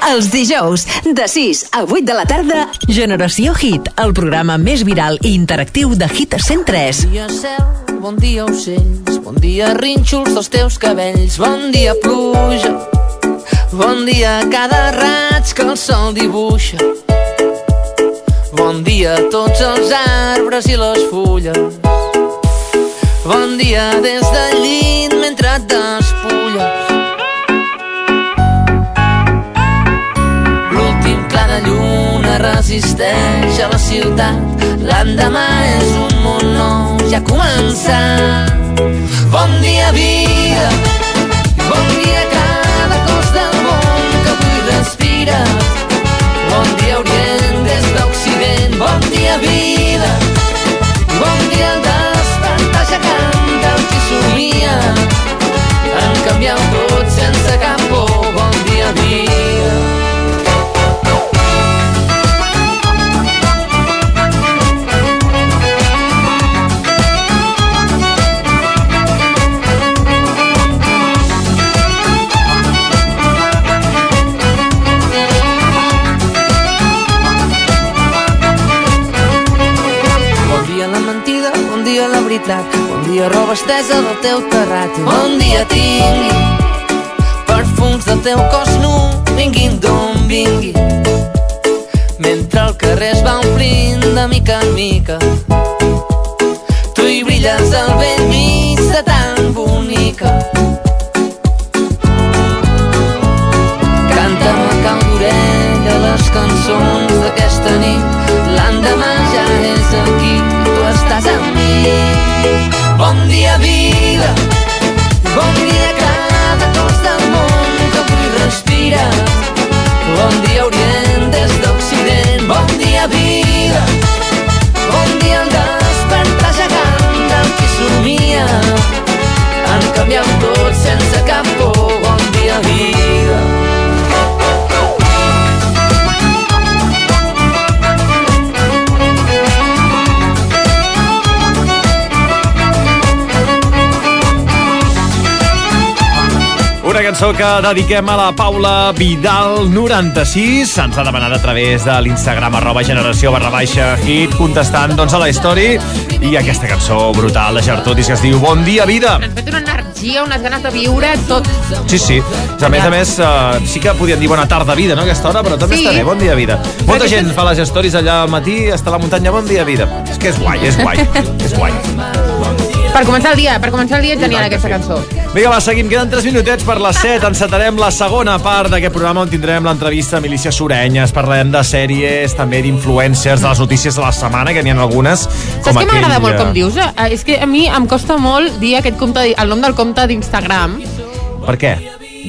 Els dijous, de 6 a 8 de la tarda, Generació Hit, el programa més viral i interactiu de Hit 103. Bon dia cel, bon dia ocells, bon dia rínxols dels teus cabells, bon dia pluja, bon dia cada raig que el sol dibuixa. Bon dia a tots els arbres i les fulles. Bon dia des del llit mentre et resisteix a la ciutat. L'endemà és un món nou, ja ha començat. Bon dia, vida. Bon dia, cada cos del món que avui respira. Bon dia, Orient des d'Occident. Bon dia, vida. Bon dia, el despertar ja canta amb qui somia. En canviar tot sense cap por. Bon dia, vida. Veritat, bon dia roba estesa del teu terrat. Bon dia tingui perfums del teu cos nu, vinguin d'on vinguin. Mentre el carrer es va omplint de mica en mica, tu hi brilles al vell mig de tan bonica. Canta'm a cal d'orella les cançons d'aquesta nit. L'endemà ja és dia, vida. Bon dia, cada cos del món que avui respira. Bon dia, Orient, des d'Occident. Bon dia, vida. Bon dia, el despertar gegant del qui somia. Han canviat cançó que dediquem a la Paula Vidal 96. Ens ha demanat a través de l'Instagram arroba generació barra baixa hit contestant doncs, a la història i aquesta cançó brutal de Gertrudis que es diu Bon dia, vida. Ens fet una energia, unes ganes de viure, tot. Sí, sí. A més a més, uh, sí que podien dir bona tarda, vida, no, aquesta hora, però també Sí. està bé. Bon dia, vida. Molta gent fa les stories allà al matí, està a la muntanya, bon dia, vida. És que és guai, és guai. és guai. Per començar el dia, per començar el dia és genial aquesta cançó. Vinga, va, seguim. Queden 3 minutets per les 7. Encetarem la segona part d'aquest programa on tindrem l'entrevista a Milícia Sorenyes. Parlarem de sèries, també d'influencers, de les notícies de la setmana, que n'hi ha algunes. Saps què m'agrada molt com dius? Eh, És que a mi em costa molt dir aquest compte, el nom del compte d'Instagram. Per què?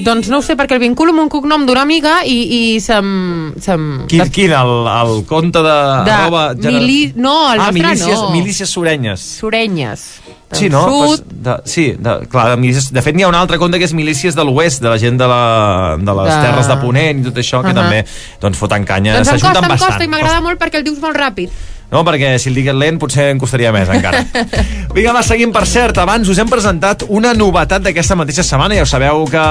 Doncs no ho sé, perquè el vinculo amb un cognom d'una amiga i, i se'm... se'm Quin, quin el, el compte de... de arroba gener- mili... No, el ah, nostre milícies, no. Milícies Sorenyes. Surenyes. Sí, no? Sud. Pues, de, sí, de, clar, de, milícies, de fet n'hi ha un altre compte que és Milícies de l'Oest, de la gent de, la, de les De- terres de Ponent i tot això, que Ahà. també doncs, foten canya. Doncs em costa, em costa bastant. i m'agrada molt perquè el dius molt ràpid. No, perquè si el digués lent potser em costaria més encara. Vinga, va, seguim. Per cert, abans us hem presentat una novetat d'aquesta mateixa setmana. Ja ho sabeu que,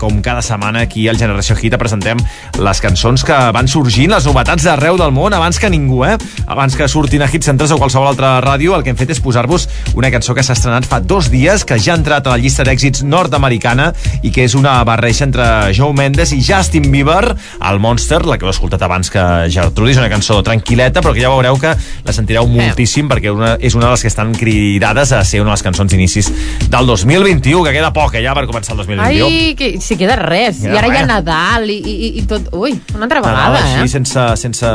com cada setmana, aquí al Generació Hit presentem les cançons que van sorgint, les novetats d'arreu del món, abans que ningú, eh? Abans que surtin a Hit Centres o qualsevol altra ràdio, el que hem fet és posar-vos una cançó que s'ha estrenat fa dos dies, que ja ha entrat a la llista d'èxits nord-americana i que és una barreja entre Joe Mendes i Justin Bieber, el Monster, la que heu escoltat abans que Gertrudis, una cançó tranquil·leta, però que ja veureu que la sentireu moltíssim perquè una, és una de les que estan cridades a ser una de les cançons d'inicis del 2021, que queda poc eh, ja per començar el 2021. Ai, que si queda res. Queda I ara hi ha res. Nadal i, i, i tot... Ui, una altra Nadal vegada, així, eh? sense, sense,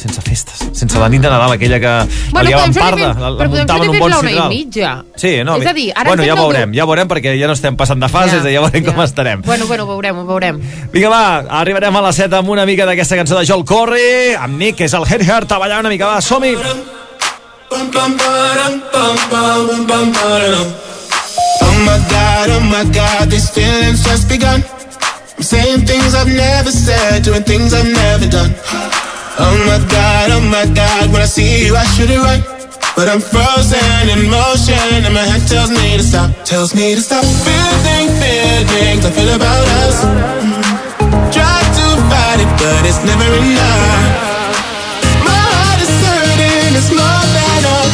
sense festes, sense la nit de Nadal, aquella que Bueno, la liaven parda, la, la però podem muntaven un bon una i mitja. Sí, no, És a dir, ara bueno, ja veurem, ja veurem, perquè ja no estem passant de fases, Ja, ja, veurem ja. com estarem. Bueno, bueno, ho veurem, ho veurem. Vinga, va, arribarem a la set amb una mica d'aquesta cançó de Joel Corry, amb Nick, que és el Head Heart, a ballar una mica, va, som-hi! Oh my god, oh my god, these feelings just begun. I'm saying things I've never said, doing things I've never done. Oh my god, oh my god, when I see you, I should it right. But I'm frozen in motion, and my head tells me to stop, tells me to stop. Feeling feelings I feel about us. Try to fight it, but it's never enough.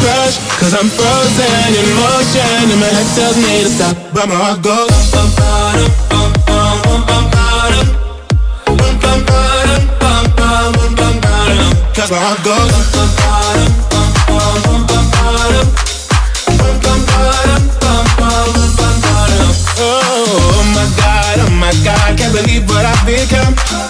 Crush. Cause I'm frozen in motion, and my head tells me to stop, but my heart goes. bum, ba-dum, bum, bum, bum, bum, ba-dum. Bum, bum, bum, bum, bum, bum. Cause my heart goes. bum, bum, bum, bum, bum. Bum, bum, ba-dum, bum, bum, bum, bum, ba-dum. Oh my god, oh my god, can't believe what I've become.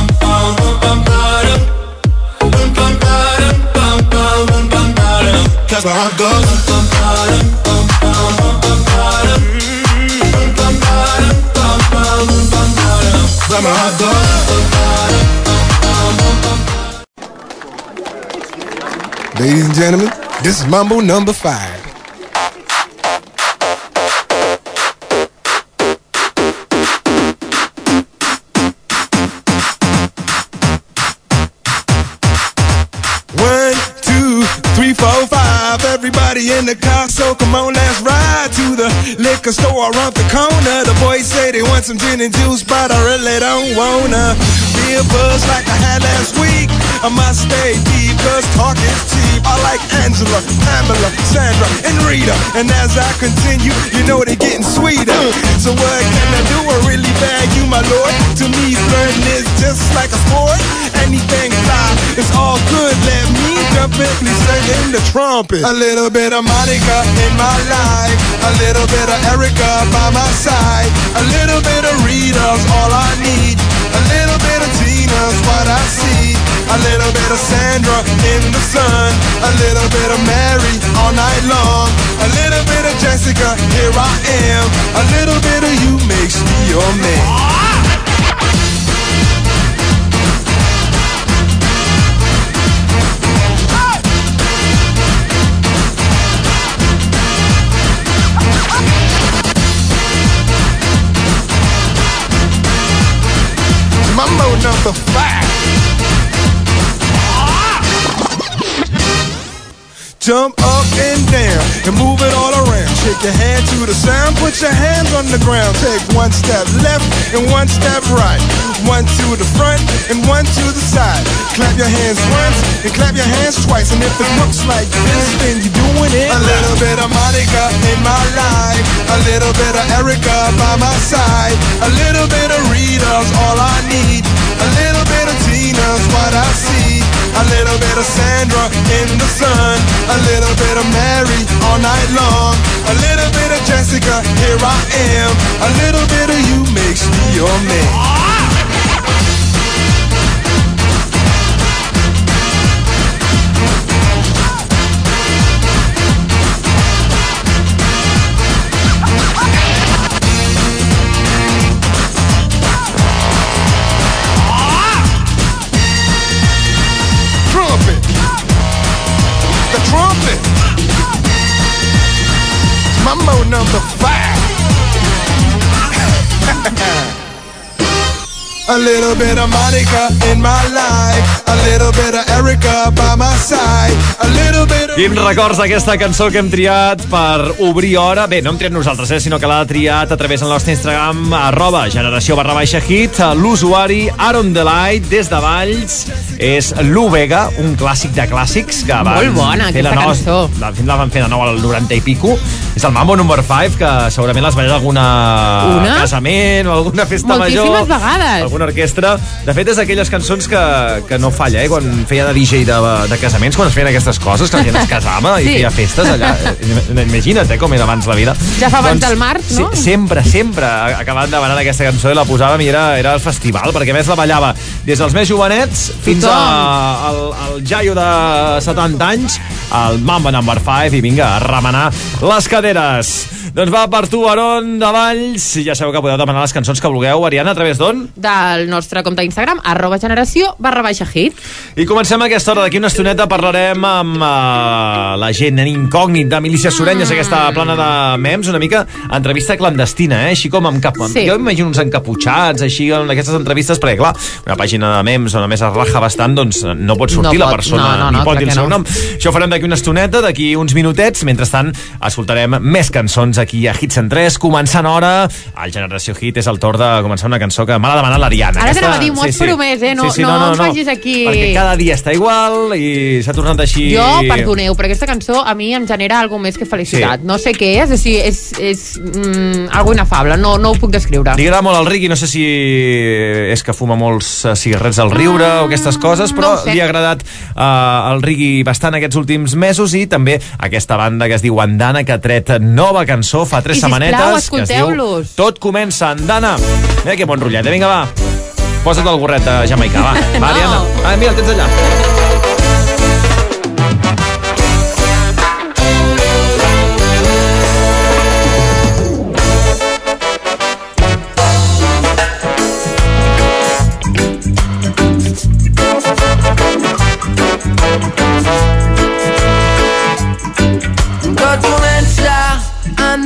Ladies and gentlemen, this is Mambo number five. Everybody in the car, so come on, let's ride to the liquor store around the corner. The boys say they want some gin and juice, but I really don't wanna be a buzz like I had last week. I must stay deep, cause talk is cheap. I like Angela, Pamela, Sandra, and Rita. And as I continue, you know they're getting sweeter. So what can I do? I really bag you, my lord. To me, flirting is just like a sport. Anything fly, it's all good. Let me please sing in the trumpet. A little bit of Monica in my life. A little bit of Erica by my side. A little bit of Rita's all I need. A little bit of Tina's what I see. A little bit of Sandra in the sun. A little bit of Mary all night long. A little bit of Jessica, here I am. A little bit of you makes me your man. Number five. Jump up and down and move it all around. Shake your hand to the sound, put your hands on the ground. Take one step left and one step right. One to the front and one to the side. Clap your hands once and clap your hands twice. And if it looks like this, then you're doing it. A little bit of Monica in my life. A little bit of Erica by my side. A little bit of Rita's all I need. A little bit of Tina's what I see. A little bit of Sandra in the sun. A little bit of Mary all night long. A little bit of Jessica, here I am. A little bit of you makes me your man. Mambo number five. A little bit of Monica in my life. A little bit of Erica by my side. A little bit of. Quins records d'aquesta cançó que hem triat per obrir hora? Bé, no hem triat nosaltres, eh, sinó que l'ha triat a través del nostre Instagram, arroba generació barra baixa hit, l'usuari Aaron Delight, des de Valls, és l'Uvega, un clàssic de clàssics que van Molt bona, fer la, aquesta nou, cançó. la, la van fer de nou al 90 i pico. És el Mambo Number 5, que segurament l'has ballat a alguna Una? casament o alguna festa Moltíssimes major. vegades. Alguna orquestra. De fet, és d'aquelles cançons que, que no falla, eh? Quan feia de DJ de, de casaments, quan es feien aquestes coses, que la gent es casava i Sí. feia festes allà. Eh, Imagina't, eh, com era abans la vida. Ja fa abans del març, no? Sí, sempre, sempre acabant demanant aquesta cançó i la posàvem i era, era el festival, perquè més la ballava des dels més jovenets fins a, al, al jaio de 70 anys, el Mamba Number 5, i vinga, a remenar les caderes. Doncs va per tu, Aron de Valls, ja sabeu que podeu demanar les cançons que vulgueu. Ariana, a través d'on? Del nostre compte d'Instagram, arroba generació barra baixa hit. I comencem aquesta hora. D'aquí una estoneta parlarem amb uh, la gent en incògnit de Milícia Surenyes, aquesta plana de mems, una mica entrevista clandestina, eh? així com amb cap... Sí. Jo m'imagino uns encaputxats, així, en aquestes entrevistes, perquè, clar, una pàgina de mems on a més es raja bastant, doncs no pot sortir No la pot, persona, no, no, ni no, pot clar dir el seu no. nom. Això ho farem d'aquí una estoneta, d'aquí uns minutets. Mentrestant, escoltarem més cançons aquí a Hits en 3, començant hora. Al Generació Hit és el torn de començar una cançó que m'ha demanat l'Ariana. Ara t'anava a dir, m'ho has promès, eh? No- no ens facis aquí- Perquè cada dia està igual i s'ha tornat així... Jo, perdoneu, però aquesta cançó a mi em genera alguna més que felicitat. Sí. No sé què és, o sigui, és, és mm, algo inafable, no, no ho puc descriure. Li agrada molt al Ricky, no sé si és que fuma molts eh, cigarrets al riure o aquestes coses, però no li ha agradat uh, al Ricky bastant aquests últims mesos i també aquesta banda que es diu Andana, que ha tret nova cançó fa tres I, sisplau, setmanetes, que es diu. Tot comença, Andana. Mira que bon rotllet, eh? vinga, va. Posa't el gorret de Jamaica, va. Va, No. Ariana. Ah, mira, el tens allà.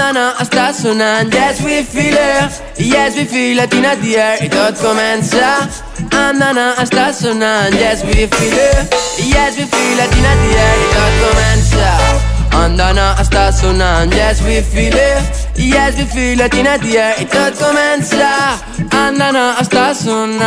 Andana està sonant. Yes, we feel it, yes, we feel it in the air I tot comença, andana està sonant. Yes, we feel it, yes, we feel it in the air I tot comença, andana està sonant. Yes, we feel it, yes, we feel it in the air I tot comença, andana està sonant.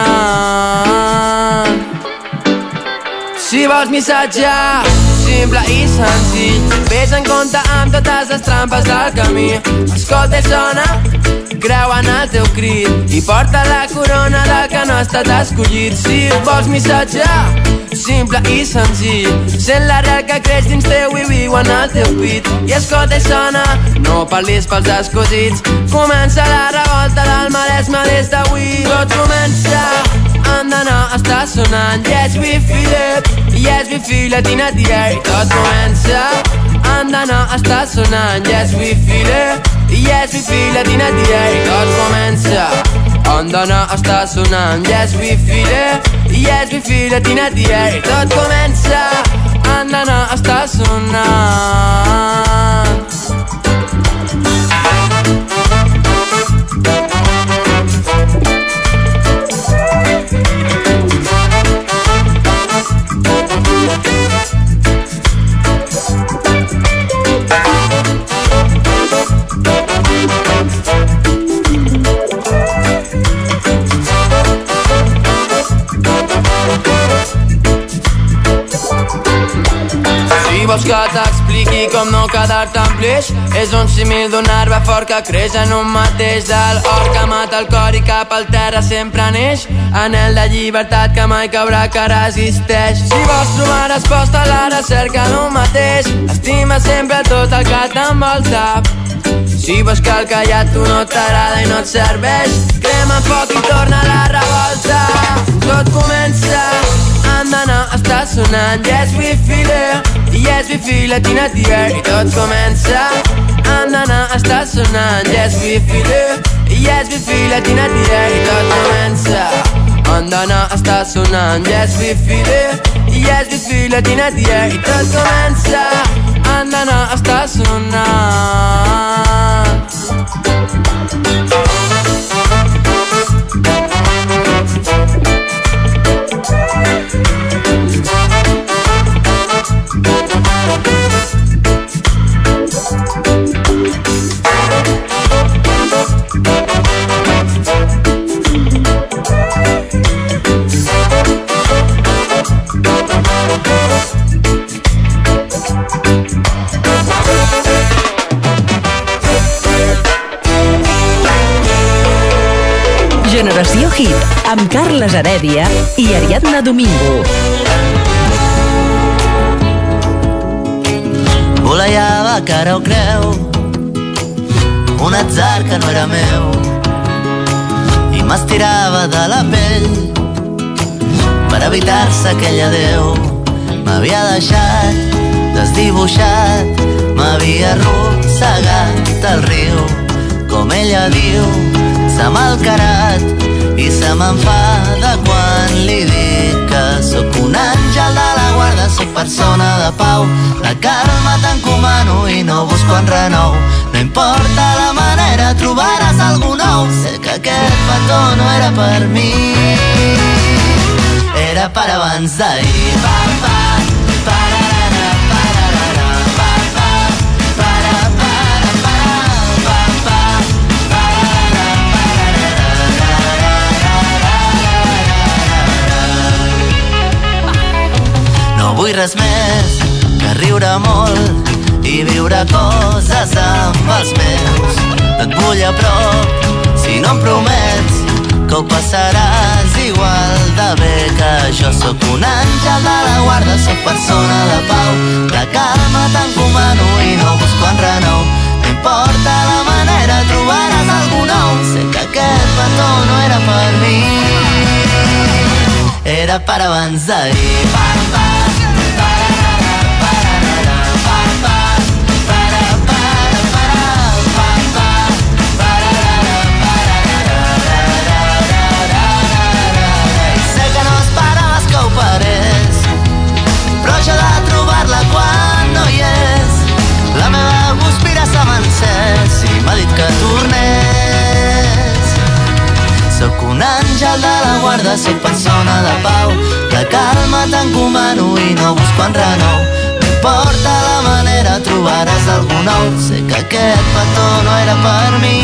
Si vols missatge simple i senzill. Ves en compte amb totes les trampes del camí. Escolta i sona, creu en el teu crit. I porta la corona del que no ha estat escollit. Si vols missatge simple i senzill. Sent l'arrel que creix dins teu i viu en el teu pit. I escolta i sona, no parlis pels escosits Comença la revolta del Maresme des d'avui. Tot comença andana està sonant Yes, we feel it Yes, in the air. I tot comença Andana està sonant. Yes, it. Yes, in the air. I tot comença Andana està sonant. Yes, it. Yes, in the air. I tot comença Andana està sonant vols que t'expliqui com no quedar-te amb pleix És un símil d'un arbre fort que creix en un mateix del or que mata el cor i cap al terra sempre neix. Anel de llibertat que mai cabrà que resisteix. Si vols trobar resposta a la recerca d'un mateix. Estima sempre tot el que t'envolta si vols que el callat tu no t'agrada i no et serveix Crema foc i torna la revolta. Tot comença. D'anar, està sonant. Yes, we feel it Yes, we feel it in the air I tot comença Han d'anar, està sonant Yes, we feel it Yes, we feel it in the air I tot comença Han d'anar, està sonant Yes, we feel it Yes, we feel it in the air I tot comença Han d'anar, està sonant Generació Hit, amb Carles Heredia i Ariadna Domingo. Volejava cara o creu. Un atzar que no era meu. I m'estirava de la pell Per evitar-se aquell adeu. M'havia deixat desdibuixat M'havia arrossegat al riu. Com ella diu S'ha malcarat i se m'enfada quan li dic que sóc un àngel de la guarda, sóc persona de pau. La calma t'encomano i no busco en renou. No importa la manera, trobaràs algú nou. Sé que aquest petó no era per mi, era per abans d'ahir. Pa, pa, vull res més que riure molt i viure coses amb els meus. Et vull a prop si no em promets que ho passaràs igual de bé que jo sóc un àngel de la guarda, sóc persona de pau. La calma t'encomano i no busco en renou. No importa la manera, trobaràs algú nou. Sé que aquest petó no era per mi, era per abans d'ahir. Pa, pa, sóc persona de pau. La calma t'encomano i no busco en renou No importa la manera, trobaràs algú nou. Sé que aquest petó no era per mi.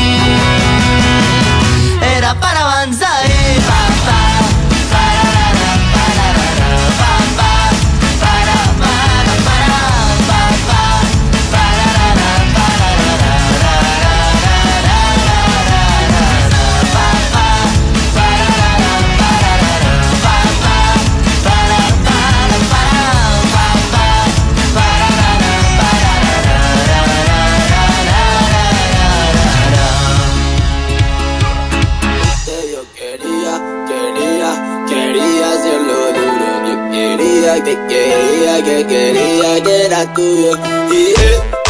Era per abans d'ahir. Pa, quería que era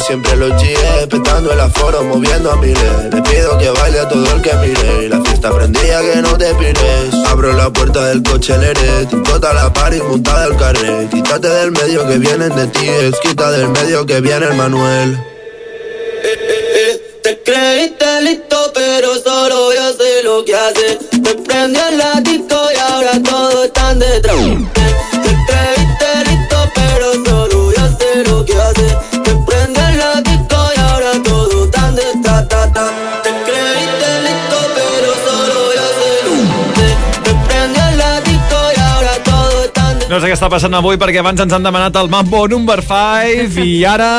siempre los chile, petando el aforo, moviendo a miles. Le pido que baile a todo el que mire. Y la fiesta prendía que no te pires. Abro la puerta del coche, el Eret. Toda la party montada el carret. Quítate del medio que vienen de ti. Quita del medio que viene el Manuel. Te creíste listo, pero solo yo sé lo que hace. Me prendió en la disco y ahora todos están detrás. No sé què està passant avui perquè abans ens han demanat el Mambo Number 5 i ara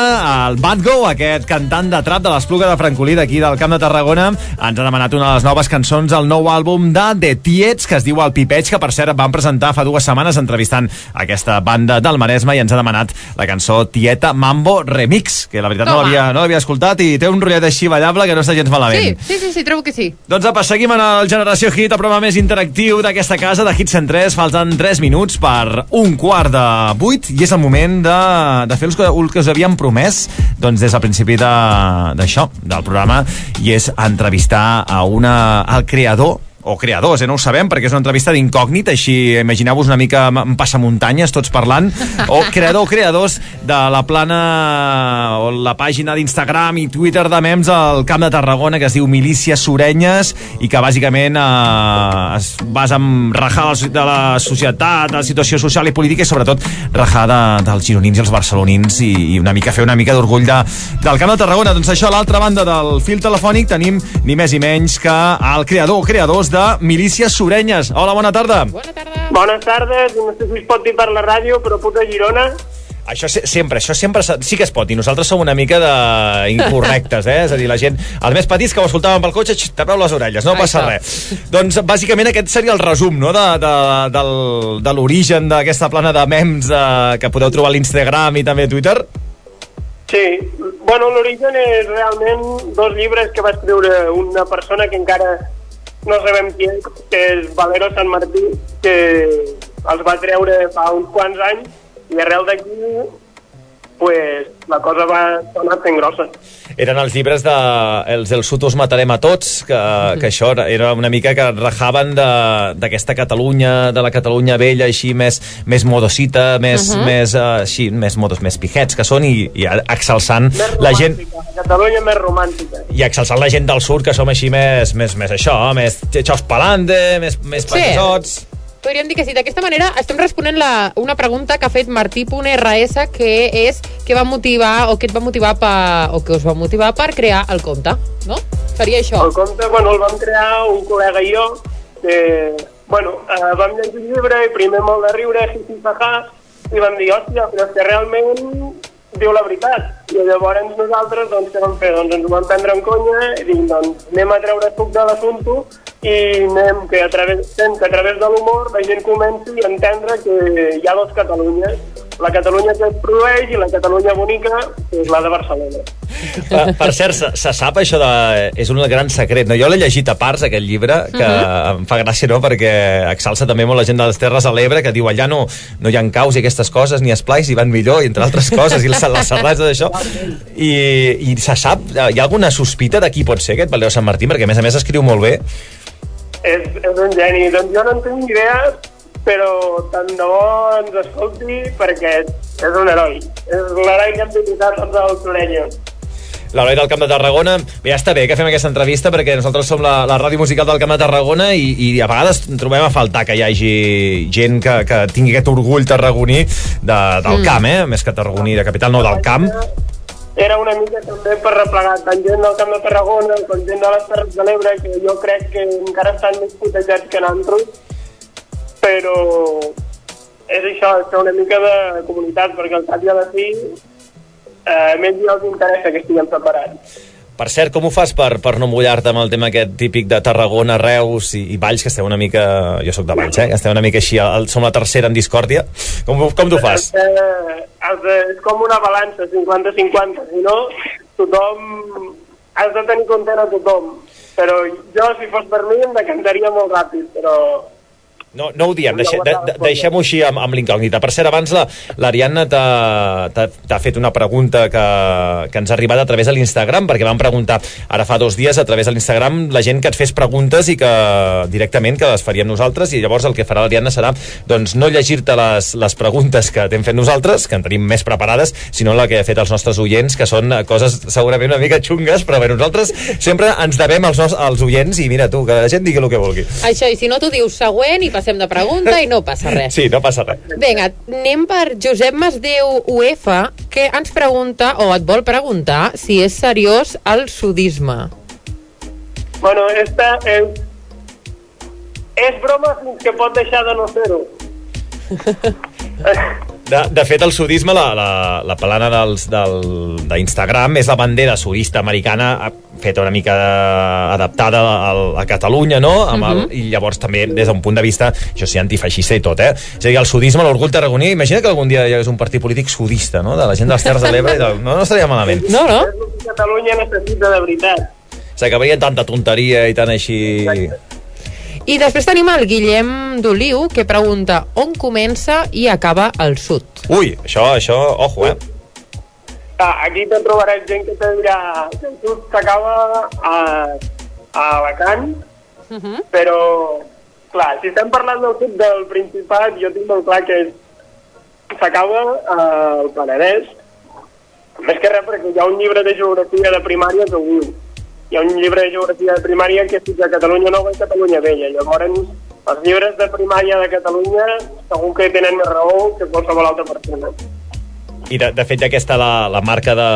el Bad Go, aquest cantant de trap de l'Espluga de Francolí d'aquí del Camp de Tarragona, ens ha demanat una de les noves cançons del nou àlbum de The Tiets que es diu El Pipeig, que per cert van presentar fa dues setmanes entrevistant aquesta banda del Maresme i ens ha demanat la cançó Tieta Mambo Remix, que la veritat no l'havia no l'havia escoltat i té un rotllet així ballable que no està gens malament. Sí, sí, sí, sí, trobo que sí. Doncs apa, seguim en el Generació Hit, el programa més interactiu d'aquesta casa, de Hits 103. Falten 3 minuts per un quart de 8 i és el moment de, de fer el que, el que us havíem promès. Doncs des del principi d'això, de, del programa, i és entrevistar a una, al creador o creadors, eh? no ho sabem, perquè és una entrevista d'incògnit, així imagineu-vos una mica en passamuntanyes, tots parlant, o creador o creadors de la plana o la pàgina d'Instagram i Twitter de mems al Camp de Tarragona, que es diu Milícies Surenyes, i que bàsicament eh, es basa en rajar de la societat, de la situació social i política, i sobretot rajar de, dels gironins i els barcelonins, i, i una mica fer una mica d'orgull de, del Camp de Tarragona. Doncs això, a l'altra banda del fil telefònic tenim ni més ni menys que el creador o creadors de Milícies Surenyes. Hola, bona tarda. Bones tardes, no sé si es pot dir per la ràdio, però puc a Girona. Això se- sempre, això sempre se- sí que es pot, i nosaltres som una mica de incorrectes, eh? És a dir, la gent, els més petits que ho escoltaven pel cotxe, tapeu les orelles, no passa Això. res. Doncs, bàsicament, aquest seria el resum, no?, de, de, del, de l'origen d'aquesta plana de mems eh, que podeu trobar a l'Instagram i també a Twitter. Sí, bueno, l'origen és realment dos llibres que va escriure una persona que encara no sabem qui és, que és Valero Sant Martí, que els va treure fa uns quants anys i arrel d'aquí pues, la cosa va anar fent grossa. Eren els llibres de els del sud us matarem a tots, que, que això era- era una mica que rajaven de- d'aquesta Catalunya, de la Catalunya vella, així més, més modosita, més, Mhm. més, uh, així, més modos, més pijets que són, i, i exalçant la gent Catalunya més romàntica. i exalçant la gent del sud, que som així més, més, més això, més xaus palande, més, més Sí. passots... Podríem dir que sí. D'aquesta manera estem responent la, una pregunta que ha fet Martí.rs, que és què va motivar o què et va motivar pa, o què us va motivar per crear el compte, no? Seria això. El compte, bueno, el vam crear un col·lega i jo, que, bueno, eh, vam llegir el llibre i primer molt de riure, jiji, jaja, i vam dir, hòstia, però és que realment diu la veritat. I llavors nosaltres, doncs, què vam fer? Doncs ens ho vam prendre en conya i dic, doncs, anem a treure suc de l'assumpte i anem que a través, fem que a través de l'humor la gent comenci a entendre que hi ha dos Catalunyes, la Catalunya que es produeix i la Catalunya bonica, que és la de Barcelona. Per, per cert, se, se sap això de... És un gran secret, no? Jo l'he llegit a parts, aquest llibre, que Mhm. em fa gràcia, no?, perquè exalça també molt la gent de les Terres de l'Ebre, que diu allà no, no hi ha caus i aquestes coses, ni esplais, i van millor, i entre altres coses, i les, les serrats d'això. I, I se sap, hi ha alguna sospita de qui pot ser aquest Valero Sant Martí, perquè a més a més escriu molt bé. És, és un geni. Doncs jo no en tinc idea, però tant de bo ens escolti perquè és un heroi. És l'heroi que hem visitat tots els orenyos. L'Eloi del Camp de Tarragona. Bé, ja està bé que fem aquesta entrevista perquè nosaltres som la, la ràdio musical del Camp de Tarragona i, i a vegades trobem a faltar que hi hagi gent que, que tingui aquest orgull tarragoní de, del Mm. camp, eh? Més que tarragoní de capital, no, del camp. Era una mica també per replegar tant gent del Camp de Tarragona com gent de les Terres de l'Ebre, que jo crec que encara estan més putejats que nosaltres, però és això, és una mica de comunitat, perquè al cap i a la fi eh, més ja els interessa que estiguem separats. Per cert, com ho fas per, per no mullar-te amb el tema aquest típic de Tarragona, Reus i, i Valls, que esteu una mica... Jo sóc de Valls, eh? Que esteu una mica així, el, som la tercera en discòrdia. Com, com t'ho fas? És com una balança, 50-50. Si no, tothom... Has de tenir content a tothom. Però jo, si fos per mi, em decantaria molt ràpid, però... No, no ho diem, deixe, de, de, deixem-ho així amb, amb l'incògnita. Per cert, abans la- l'Ariadna t'ha- t'ha fet una pregunta que, que ens ha arribat a través de l'Instagram, perquè vam preguntar ara fa dos dies a través de l'Instagram la gent que et fes preguntes i que directament que les faríem nosaltres i llavors el que farà l'Ariadna serà doncs, no llegir-te les, les preguntes que t'hem fet nosaltres, que en tenim més preparades, sinó la que ha fet els nostres oients, que són coses segurament una mica xungues, però bé, nosaltres sempre ens devem als, nos, als oients i mira tu, que la gent digui el que vulgui. Això, i si no, tu dius següent i passem de pregunta i no passa res. Sí, no passa res. Vinga, anem per Josep Masdeu UF, que ens pregunta, o et vol preguntar, si és seriós el sudisme. Bueno, esta és... És broma fins que pot deixar de no ser-ho. De, de fet, el sudisme, la, la, la palana dels- del- d'Instagram és la bandera sudista americana eh, feta una mica adaptada al, a Catalunya, no? Amb el, Mhm. I llavors també des d'un punt de vista, això sí, antifeixista i tot, eh? És a dir, el sudisme, l'orgull tarragoní, imagina que algun dia hi hagués un partit polític sudista, no? De la gent de les Terres de l'Ebre. No, no estaria malament. No, no? Catalunya necessita de veritat. S'acabaria tanta tonteria i tant així... I després tenim el Guillem d'Oliu, que pregunta on comença i acaba el sud. Ui, això, això, ojo, eh? Ah, aquí te trobaràs gent que te dirà que el sud s'acaba a, a Alacant, però, clar, si estem parlant del sud del Principat, jo tinc molt clar que s'acaba al Penedès, més que res perquè hi ha un llibre de geografia de primària que ho diu. Hi ha un llibre de geografia de primària que és de Catalunya Nova i Catalunya Vella. Llavors, els llibres de primària de Catalunya segur que tenen més raó que qualsevol altra persona. I de, de fet ja aquesta la, la marca de,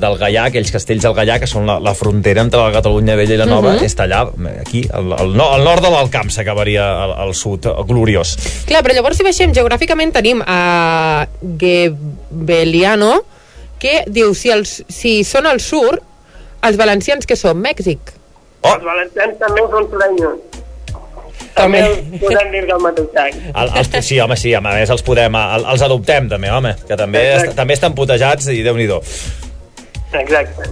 del Gaià, aquells castells del Gaià, que són la, la frontera entre la Catalunya Vella i la Nova, Mhm. està allà, aquí, al, al, no- al nord de l'Alcamp s'acabaria al, al sud, gloriós. Clar, però llavors si baixem geogràficament tenim a Gebeliano, que diu si, els, si són al sur, els valencians que són? Mèxic. Oh. Els valencians també són surenyos. També els podem dir del mateix any. El, els, sí, home, sí, a més els podem, el, els adoptem també, home, que també, est, també estan putejats i déu nhi Exacte.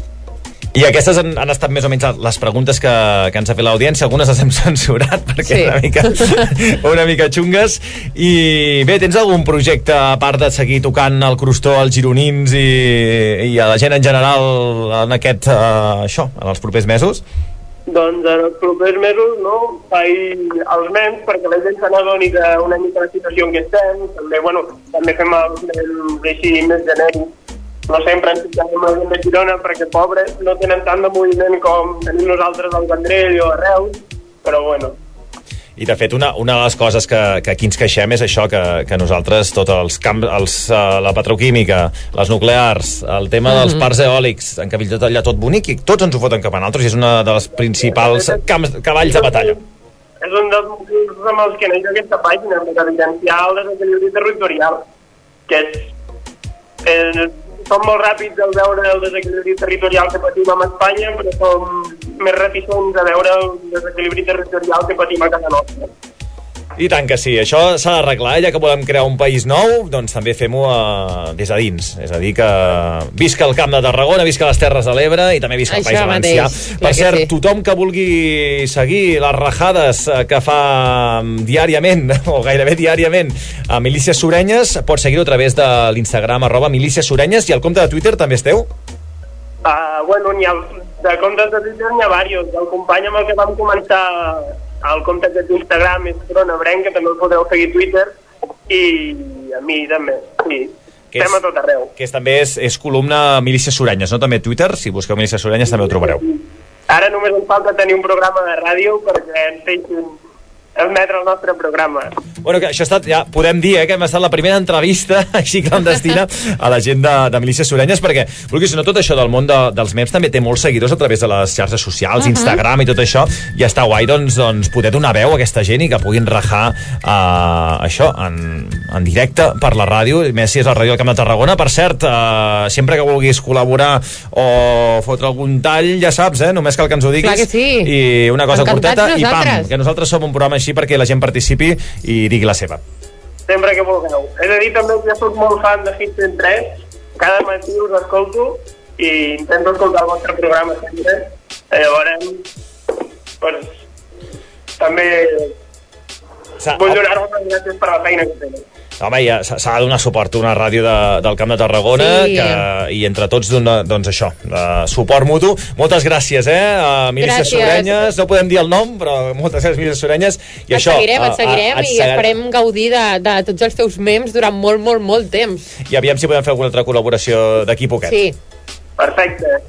I aquestes han, han estat més o menys les preguntes que, que ens ha fet l'audiència. Algunes les hem censurat perquè Sí. una, mica, una mica xungues. I bé, tens algun projecte, a part de seguir tocant el crostó als gironins i, i a la gent en general en aquest, uh, això, en els propers mesos? Doncs en els propers mesos, no, faig els nens perquè la gent se n'adoni d'una mica la situació en què estem. També, bueno, també fem els nens així més genèrics. No sempre ens fixem la gent de Girona perquè, pobres, no tenen tant de moviment com tenim nosaltres al Vendrell o a Reus, però bueno, I de fet, una, una de les coses que, que aquí ens queixem és això, que, que nosaltres, tots els camps, els, uh, la petroquímica, les nuclears, el tema dels Mhm. parcs eòlics, en tot allà tot bonic, i tots ens ho foten cap a nosaltres, i és una de les principals camps, cavalls de batalla. és un dels motius amb els que neix aquesta pàgina, per evidenciar el desequilibri territorial, que és, és, som molt ràpids al veure el desequilibri territorial que patim amb Espanya, però som més reticents a veure el desequilibri territorial que patim a casa nostra. I tant que sí, això s'ha d'arreglar, eh? ja que volem crear un país nou, doncs també fem-ho uh, des de dins. És a dir, que visca el Camp de Tarragona, visca les Terres de l'Ebre i també visca el Això País Valencià. Per cert, sí. tothom que vulgui seguir les rajades eh, que fa mm, diàriament, o gairebé diàriament, a Milícies Surenyes, pot seguir-ho a través de l'Instagram arroba Milícies Surenyes i el compte de Twitter també esteu? Uh, bueno, n'hi ha, de comptes de Twitter n'hi ha diversos. El company amb el que vam començar el compte que té Instagram és Corona Brenc, que també el podeu seguir a Twitter, i a mi també, sí. Que Estem és- a tot arreu. Que és, també és, és columna Milícies Surenyes, no? També a Twitter, si busqueu Milícies Surenyes també ho trobareu. Ara només ens falta tenir un programa de ràdio perquè ens deixin emetre el nostre programa. Bueno, que això ha estat, ja podem dir, eh, que hem estat la primera entrevista així clandestina a la gent de, de Milícies Surenyes, perquè, vulguis o no, tot això del món de, dels memes també té molts seguidors a través de les xarxes socials, Mhm. Instagram i tot això, i està guai, doncs, doncs poder donar veu a aquesta gent i que puguin rajar uh, això en, en directe per la ràdio, i més si és la ràdio del Camp de Tarragona. Per cert, uh, sempre que vulguis col·laborar o fotre algun tall, ja saps, eh? només cal que ens ho diguis. Clar que sí. I una cosa Encantats corteta, i pam, que nosaltres som un programa així perquè la gent participi i digui la seva. Sempre que vulgueu. He de dir també que soc molt fan de Hit 103, cada matí us escolto i intento escoltar el vostre programa sempre. Eh, Llavors, pues, també vull donar-vos les gràcies per la feina que tenen. Home, ja s'ha de donar suport a una ràdio de, del Camp de Tarragona Sí. que, i entre tots donar, doncs això, uh, suport mutu. Moltes gràcies, eh, a Milícia Gràcies. Sorenyes. No podem dir el nom, però moltes gràcies, Milícia Sorenyes. I et això, seguirem, eh, et seguirem eh, i seguirem. esperem gaudir de, de tots els teus memes durant molt, molt, molt temps. I aviam si podem fer alguna altra col·laboració d'aquí a poquet. Sí. Perfecte.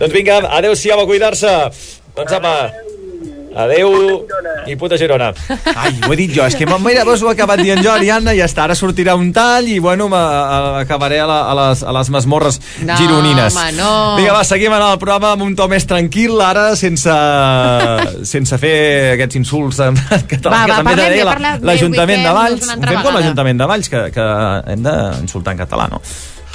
Doncs vinga, adeu-siau a cuidar-se. Doncs apa, adeu i puta Girona. Ai, ho he dit jo, és que mira, vos ho he acabat dient jo, Ariadna, i ja està, ara sortirà un tall i, bueno, a- acabaré a, la, a, les, a les masmorres No, gironines. home, no. Vinga, va, seguim en el programa amb un to més tranquil, ara, sense, sense fer aquests insults en català, Va, que va, també parlem de bé, la- parlem bé, l'Ajuntament de Valls. Ho fem com l'Ajuntament de Valls, que, que hem d'insultar en català, no?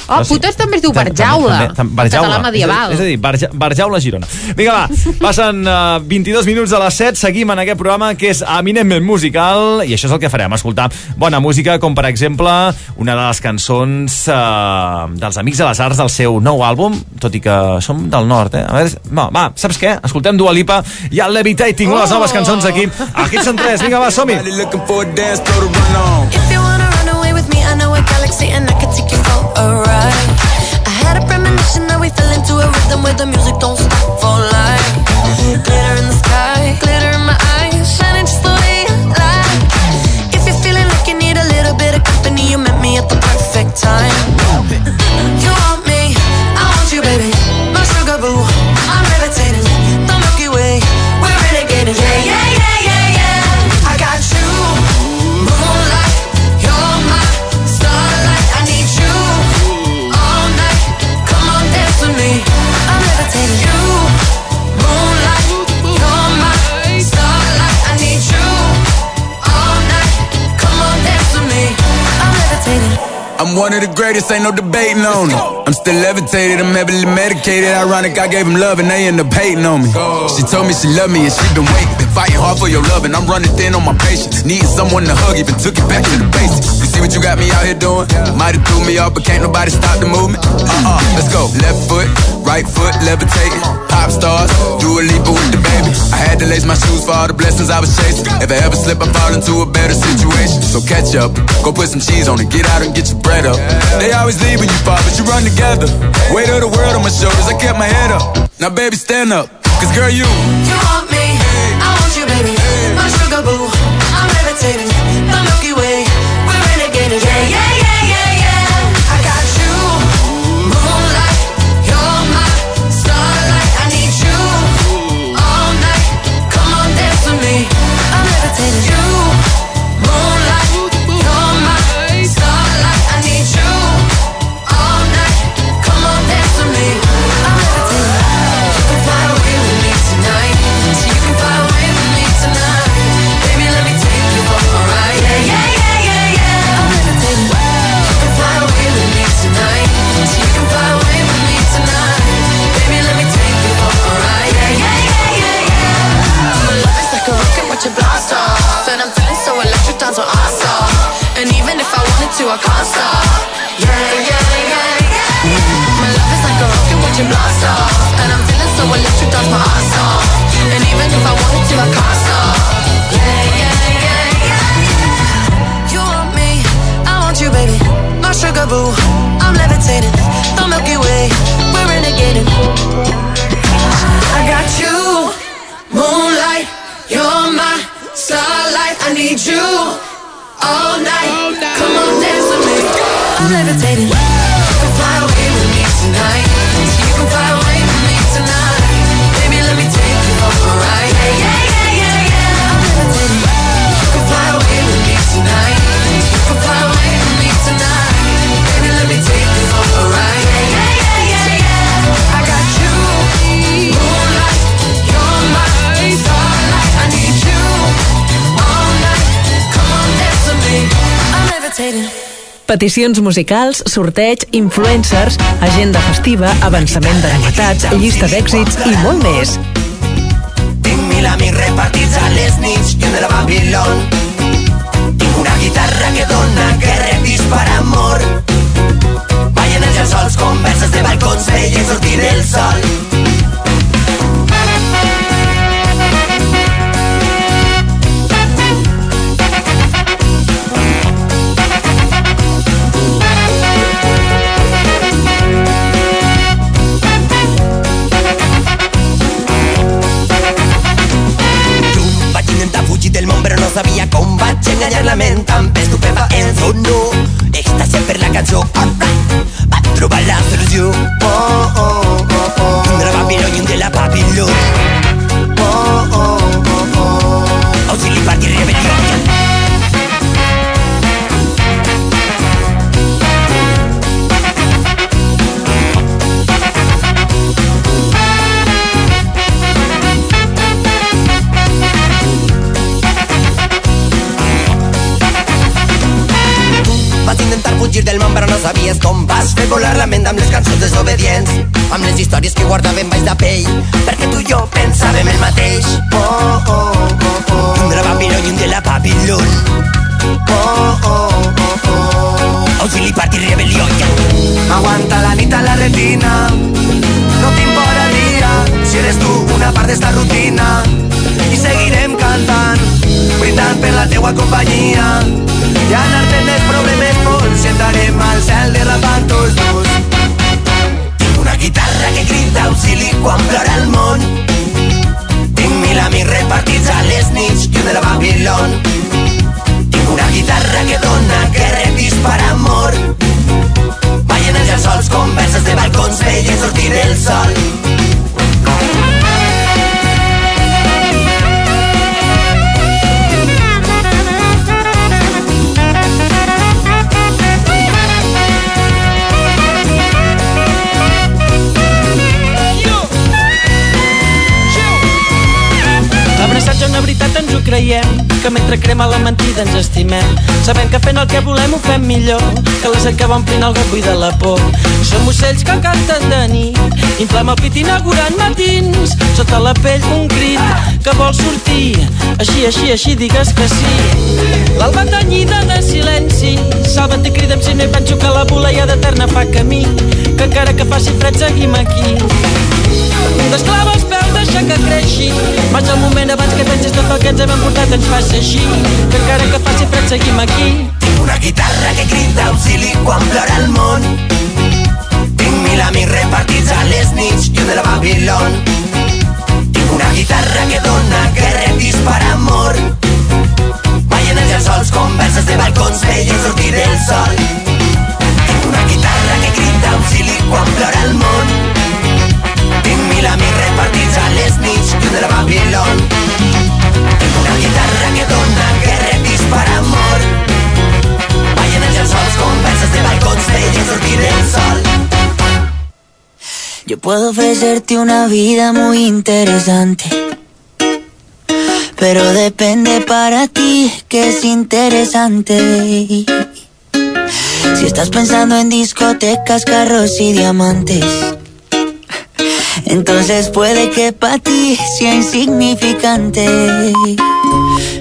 Oh, No putes també es diu Barjaula. També- també- Barjaula. Català medieval. És, a- és a dir, Barja, Barjaula Girona. Vinga, va, passen uh, 22 minuts de les 7, seguim en aquest programa que és eminentment musical i això és el que farem, escoltar bona música, com per exemple una de les cançons uh, dels Amics de les Arts del seu nou àlbum, tot i que som del nord, eh? A veure, no, va, saps què? Escoltem Dua Lipa i el Levitating, de les noves cançons aquí. Aquí són tres, vinga, va, som-hi. If you wanna run away with me, I know a and I can take you for a ride. I had a premonition that we fell into a rhythm where the music don't stop for life. Glitter in the sky, glitter in my eyes, shining just the way you like. If you're feeling like you need a little bit of company, you met me at the perfect time. You One of the greatest, ain't no debating on it. I'm still levitated, I'm heavily medicated. Ironic, I gave him love and they end up hating on me. She told me she loved me and she been waiting. Been fighting hard for your love and I'm running thin on my patience. Needing someone to hug, even took it back to the basics. What you got me out here doing? Might have threw me off, but can't nobody stop the movement. Uh-uh, uh-uh. let's go. Left foot, right foot, levitating. Pop stars, do a leap with the baby. I had to lace my shoes for all the blessings I was chasing. If I ever slip, I fall into a better situation. So catch up, go put some cheese on it, get out and get your bread up. They always leave when you fall, but you run together. Weight of the world on my shoulders, I kept my head up. Now baby, stand up, cause girl, you. You want me, to, I can't. Yeah, yeah, yeah, yeah. My love is like a rocket, watch it blast off. And I'm feeling so electric, dance my ass off. And even if I wanted to, I can't stop. Peticions musicals, sorteig, influencers, agenda festiva, avançament de novetats, llista d'èxits i molt més. Tinc mil amics repartits a les nits i un de la Babilón. Tinc una guitarra que dona, que rep dispara amor. Ballen els llençols, converses de balcons, veient sortir el sol. la llarlament amb pes topeva en sonó. Està sempre la cançó, alright, va ah. trobar la solució. Oh, oh, oh, oh. Un de la un de la Babilònia. Oh, oh, oh, oh. Auxili, partir, rebel·lió. Fugir del món però no sabies com vas. Fer volar la ment amb les cançons desobedients amb les històries que guardàvem baix de pell perquè tu i jo pensàvem el mateix. Oh, oh, oh, oh. un de la Babilònia i un de la Babilón. Oh, oh, oh, oh. auxili party rebel·lió Aguanta la nit a la retina. No t'importa el dia Si eres tu una part d'esta rutina. I seguirem cantant Brindant per la teua companyia. I anar-te'n dels problemes molts I entrarem al cel derrapant tots dos. Tinc una guitarra que crida auxili quan plora el món. Tinc mil amics repartits a les nits i de la Babilón. Tinc una guitarra que dona guerra i dispara amor. Ballen els llençols, converses de balcons, veien sortir el sol Abraçats a una veritat ens ho creiem Que mentre crema la mentida ens estimem. Sabem que fent el que volem ho fem millor Que la set que va omplint el gat buida la por. Som ocells que canten de nit Inflem el pit inaugurant matins Sota la pell un crit que vol sortir. Així, així, així digues que sí. L'alba tenyida de silenci Salva't i crida'm si no hi penso que la voleiada eterna fa camí Que encara que faci fred seguim aquí D'esclava als peus deixa que creixi. Vaig al moment abans que pensis tot el que ens hem emportat ens faci així. Que encara que faci fred seguim aquí. Tinc una guitarra que crida auxili quan plora el món puedo ofrecerte una vida muy interesante. Pero depende para ti que es interesante. Si estás pensando en discotecas, carros y diamantes. Entonces puede que para ti sea insignificante.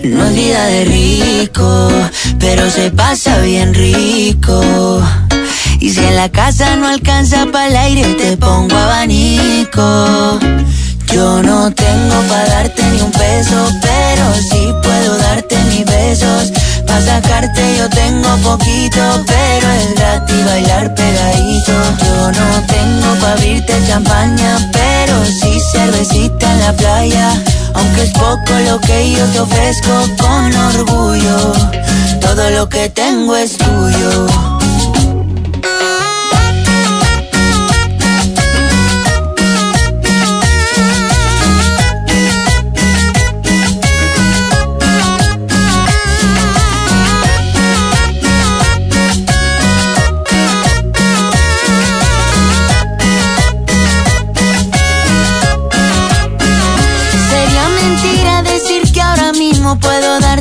No es vida de rico, pero se pasa bien rico. Y si en la casa no alcanza para el aire, te pongo abanico. Yo no tengo para darte ni un peso, pero sí puedo darte mis besos. Pa' sacarte yo tengo poquito, pero es gratis bailar pegadito. Yo no tengo pa' abrirte champaña, pero sí cervecita en la playa. Aunque es poco lo que yo te ofrezco con orgullo, todo lo que tengo es tuyo.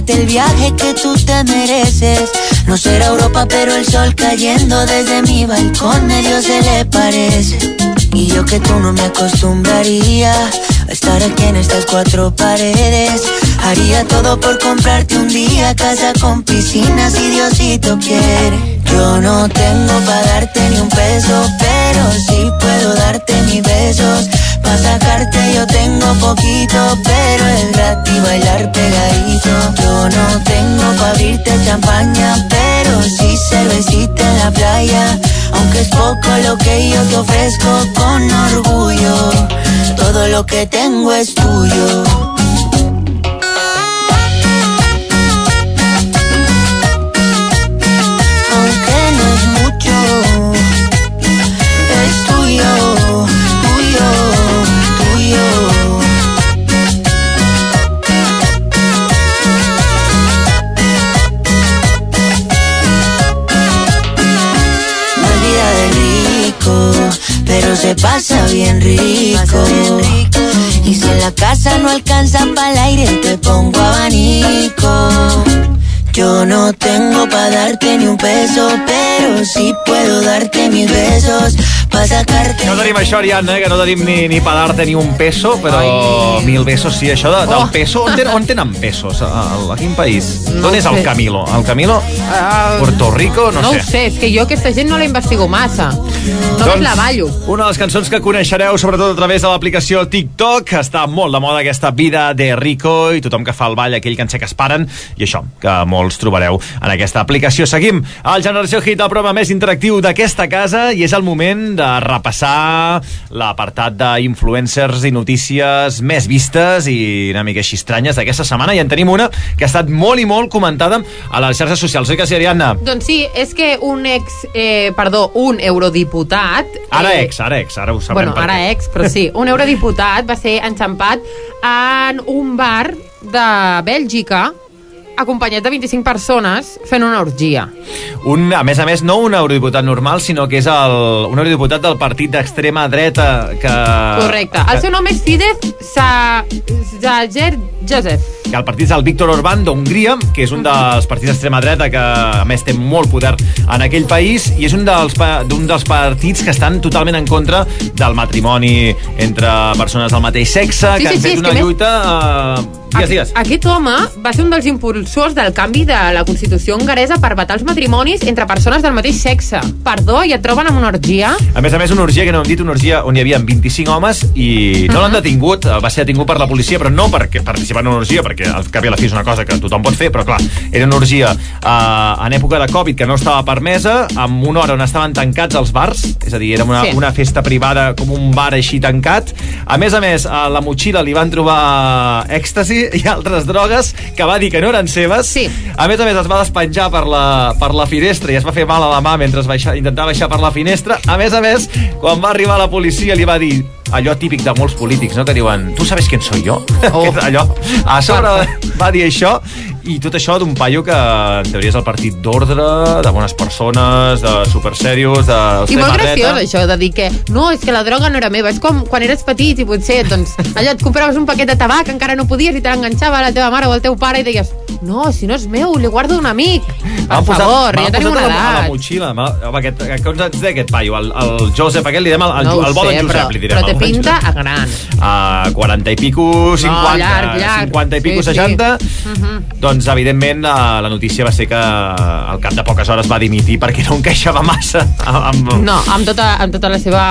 Darte el viaje que tú te mereces. No será Europa, pero el sol cayendo desde mi balcón medio se le parece. Y yo que tú no me acostumbraría a estar aquí en estas cuatro paredes. Haría todo por comprarte un día casa con piscina si Diosito quiere. Yo no tengo para darte ni un peso, pero sí puedo darte mis besos. Pa' sacarte yo tengo poquito, pero es gratis bailar pegadito. Yo no tengo pa' abrirte champaña, pero sí cervecita en la playa. Aunque es poco lo que yo te ofrezco con orgullo, todo lo que tengo es tuyo. Se pasa bien rico. Y si en la casa no alcanza para el aire, te pongo abanico. Yo no tengo para darte ni un peso, pero sí puedo darte mis besos para sacarte. No tenim això, Ariadna, eh, que no tenim ni, ni per darte ni un peso, però Ai. mil pesos sí, això de, del Oh. peso. On, ten, on tenen pesos? A, a quin país? No D'on és el. Camilo? El Camilo? Ah, Puerto Rico? No, no sé. ho sé, és que jo aquesta gent no la investigo massa. Només la ballo. Una de les cançons que coneixereu, sobretot a través de l'aplicació TikTok, està molt de moda aquesta vida de Rico i tothom que fa el ball, aquell que en sé que es paren, i això, que molts trobareu en aquesta aplicació. Seguim al Generació Hit, el programa més interactiu d'aquesta casa, i és el moment de repassar l'apartat d'influencers i notícies més vistes i una mica així estranyes d'aquesta setmana, i en tenim una que ha estat molt i molt comentada a les xarxes socials. Oi que sí, Ariadna? Doncs sí, és que un ex, eh, perdó, un eurodiputat... Ara eh, ex, ara ex, ara ho sabrem Bueno, ara què. ex, però sí. Un eurodiputat va ser enxampat en un bar de Bèlgica acompanyat de 25 persones fent una orgia. Un, a més a més, no un eurodiputat normal, sinó que és el, un eurodiputat del partit d'extrema dreta que... Correcte. El seu nom és Fidesz Sa- Zajer Joseph. Que el partit és el Víctor Orbán d'Hongria, que és un dels partits d'extrema dreta que a més té molt poder en aquell país i és un dels, d'un dels partits que estan totalment en contra del matrimoni entre persones del mateix sexe, Sí, que sí, han sí, fet és una que més- lluita... Uh, digues, digues. Aquest home va ser un dels impulsors del canvi de la Constitució hongaresa per vetar els matrimonis entre persones del mateix sexe. Perdó, i et troben amb una orgia? A més a més, una orgia que no hem dit, una orgia on hi havia 25 homes i no l'han detingut, eh, va ser detingut per la policia, però no perquè participar en una orgia, perquè al cap i a la fi és una cosa que tothom pot fer, però clar, era una orgia eh, en època de Covid que no estava permesa, amb una hora on estaven tancats els bars, és a dir, era una, Sí. una festa privada com un bar així tancat. A més a més, a la motxilla li van trobar èxtasi i altres drogues que va dir que no eren seves. Sí. A més a més, es va despenjar per la, per la finestra i es va fer mal a la mà mentre baixa, intentava baixar per la finestra. A més a més, quan va arribar la policia li va dir allò típic de molts polítics, no? que diuen tu sabes quién soy yo? Oh. allò. A sobre va dir això i tot això d'un paio que en teoria és el partit d'ordre, de bones persones, de superserios, de I molt graciós, això, de dir que no, és que la droga no era meva. És com quan eres petit i potser, doncs, allò, et compraves un paquet de tabac, encara no podies i te l'enganxava la teva mare o el teu pare i deies no, si no és meu, li guardo un amic. Per posat- favor, ja tenim una la, a la edat. motxilla. home, Aquest, com ens deia aquest paio? El, el Josep, aquest li direm el, el, No el bo sé, Josep, però, li direm. però d'en pinta a gran. a 40 i pico, 50, llarg, llarg. 50 i pico, Sí, sí. 60, Mhm. doncs evidentment eh, la notícia va ser que al cap de poques hores va dimitir perquè no encaixava massa amb... No, amb tota, amb tota la seva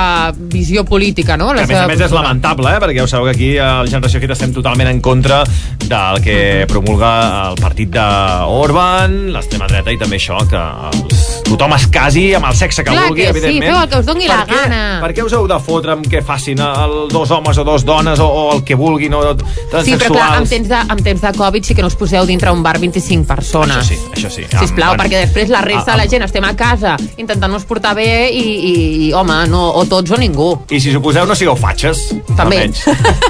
visió política, no? La que a més a més és lamentable, eh? perquè ja ho sabeu que aquí al Generació Hit estem totalment en contra del que promulga el partit d'Orban, l'extrema dreta i també això, que els, tothom es casi amb el sexe que Clar vulgui, que sí, evidentment. feu el que us doni per la què, gana. Per què us heu de fotre amb què facin el, dos homes o dos dones o, o el que vulguin o transsexuals? Sí, però clar, en temps, de, en temps de Covid sí que no us poseu dintre un bar 25 persones. Això sí, això sí. Sisplau, Amb- perquè després la resta Ah, de la gent estem a casa intentant-nos portar bé i, i, i home, no, o tots o ningú. I si us ho poseu, no sigueu fatxes. També. Almenys,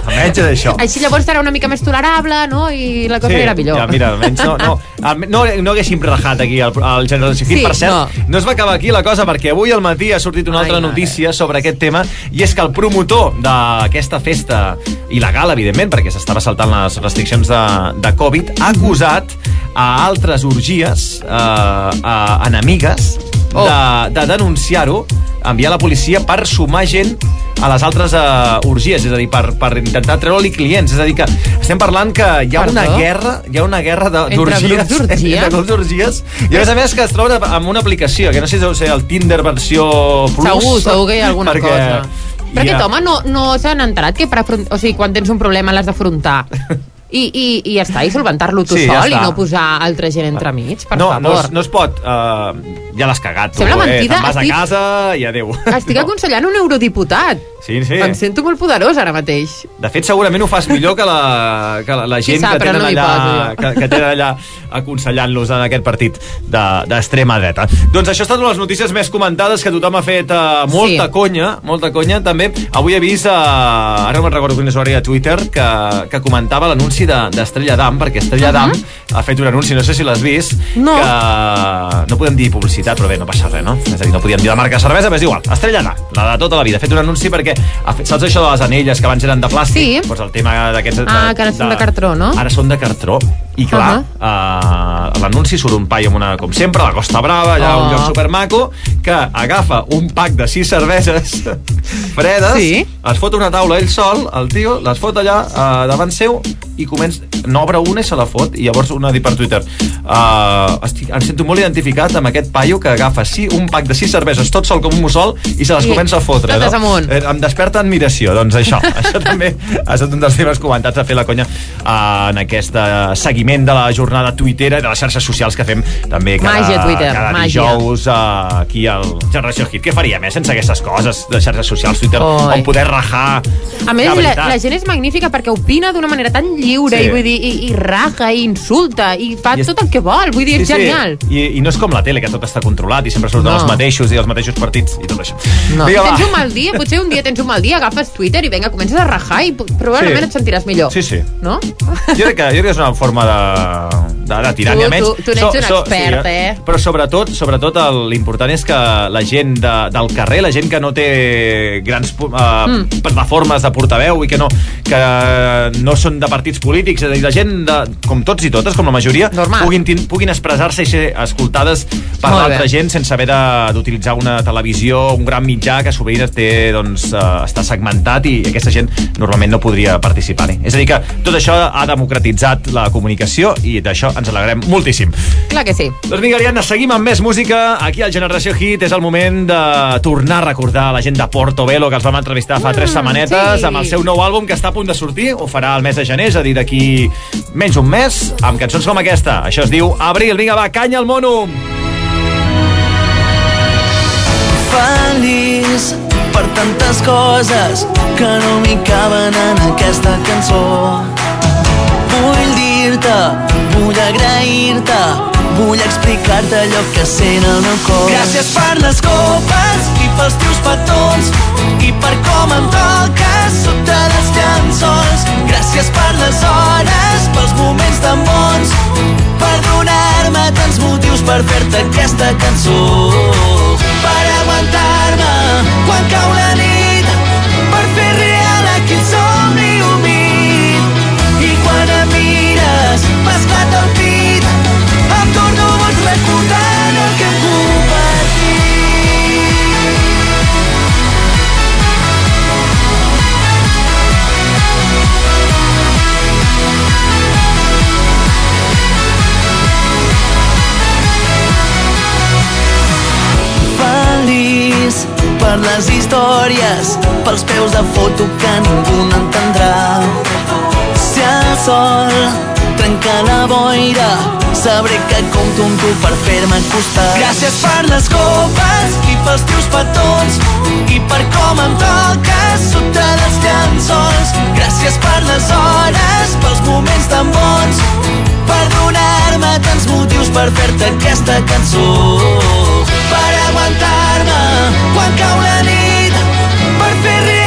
almenys és això. Així llavors serà una mica més tolerable, no? I la cosa era millor. Ja, mira, almenys no, no, alme- no, no haguéssim rajat aquí el, el Generació Hit. Sí, per cert, no. no es va acabar aquí la cosa perquè avui al matí ha sortit una altra Ai, mare. notícia sobre aquest tema i és que el promotor d'aquesta festa il·legal, evidentment, perquè s'estava saltant les restriccions de, de Covid, ha acusat a altres orgies eh, a enemigues Oh. de, de denunciar-ho, enviar la policia per sumar gent a les altres uh, orgies, és a dir, per, per intentar treure-li clients. És a dir, que estem parlant que hi ha Perdó? una guerra, hi ha una guerra d'orgies. Entre grups d'orgies. I a més a més que es troba amb una aplicació, que no sé si deu ser el Tinder versió Plus. Segur, segur que hi ha alguna perquè cosa. Però ha- aquest home no, no s'han enterat que per afront... o sigui, quan tens un problema l'has d'afrontar i, i, i ja està, i solventar-lo tu Sí, ja sol i està. no posar altra gent entremig, per no, no, favor. es, no es pot... Uh, ja l'has cagat, tu. Sembla eh? mentida, Te'n vas estic- a casa i adéu. Estic aconsellant un eurodiputat. Sí, sí. Em sento molt poderós ara mateix. De fet, segurament ho fas millor que la, que la, la gent sap, que tenen no allà, poso que, que tenen allà aconsellant-los en aquest partit de- d'extrema de, dreta. Doncs això ha estat una de les notícies més comentades que tothom ha fet uh, molta Sí. conya, molta conya. També avui he vist, uh, ara no me'n recordo quin usuari a Twitter, que, que comentava l'anunci de- d'Estrella de, d'Am, perquè Estrella Mhm. d'Am ha fet un anunci, no sé si l'has vist, No. que no podem dir publicitat, però bé, no passa res, no? És a dir, no podíem dir la marca de cervesa, però és igual. Estrella d'A, la de tota la vida. Ha fet un anunci perquè, ha fet, saps això de les anelles que abans eren de plàstic? Sí. Doncs el tema d'aquests... Ah, que ara són de cartró, no? Ara són de cartró. I clar, uh -huh. uh, l'anunci surt un paio amb una, com sempre, a la Costa Brava, allà oh. un lloc supermaco, que agafa un pack de sis cerveses fredes, Sí. es fot una taula ell sol, el tio, les fot allà uh, davant seu i comença, n'obre una i se la fot i llavors una dit per Twitter uh, estic, em sento molt identificat amb aquest paio que agafa sí, un pack de sis cerveses tot sol com un mussol i se les I comença a fotre totes no? amunt. Eh, em desperta admiració doncs això, això també ha estat un dels temes comentats a fer la conya uh, en aquest uh, seguiment de la jornada tuitera i de les xarxes socials que fem també cada, Màgia, Twitter, cada màgia. dijous uh, aquí al Generació Hit què faríem eh, sense aquestes coses de xarxes socials Twitter Oi. on poder rajar A més, la, la gent és magnífica perquè opina d'una manera tan lliure Sí. i, vull dir, i, i raja, i insulta, i fa I és- tot el que vol. Vull dir, és genial. I, I no és com la tele, que tot està controlat i sempre surten No. els mateixos i els mateixos partits i tot això. No. Vinga, tens un mal dia, potser un dia tens un mal dia, agafes Twitter i vinga, comences a rajar i probablement Sí. et sentiràs millor. Sí, sí. No? Jo crec, que, jo crec que és una forma de, de, de tirar Tu- a menys. tu- tu n'ets un expert, eh? Però sobretot, sobretot l'important és que la gent de, del carrer, la gent que no té grans uh, Mm. plataformes de portaveu i que no, que no són de partits polítics, és a dir, la gent, de, com tots i totes, com la majoria, Normal. puguin, puguin expressar-se i ser escoltades per l'altra gent sense haver d'utilitzar una televisió, un gran mitjà que sovint té, doncs, uh, està segmentat i aquesta gent normalment no podria participar-hi. És a dir, que tot això ha democratitzat la comunicació i d'això ens alegrem moltíssim. Clar que sí. Doncs vinga, Ariadna, seguim amb més música. Aquí al Generació Hit és el moment de tornar a recordar la gent de Portobello que els vam entrevistar fa tres setmanetes sí. amb el seu nou àlbum que està a punt de sortir. Ho farà el mes de gener, és a dir, d'aquí menys un mes, amb cançons com aquesta. Això es diu Abril. Vinga, va, canya el mono! feliç per tantes coses que no m'hi caben en aquesta cançó. Dir-te, vull agrair-te, vull explicar-te allò que sent el meu cor. Gràcies per les copes i pels teus petons i per com em toques sota les llençols. Gràcies per les hores, pels moments tan bons, per donar-me tants motius per fer-te aquesta cançó. Per aguantar-me quan cau la nit, per les històries, pels peus de foto que ningú no entendrà. Si el sol trenca la boira, sabré que compto amb tu per fer-me costat. Gràcies per les copes i pels teus petons i per com em toques sota les llençols. Gràcies per les hores, pels moments tan bons, per donar-me tants motius per fer-te aquesta cançó. Aguantar-me quan cau la nit, per fer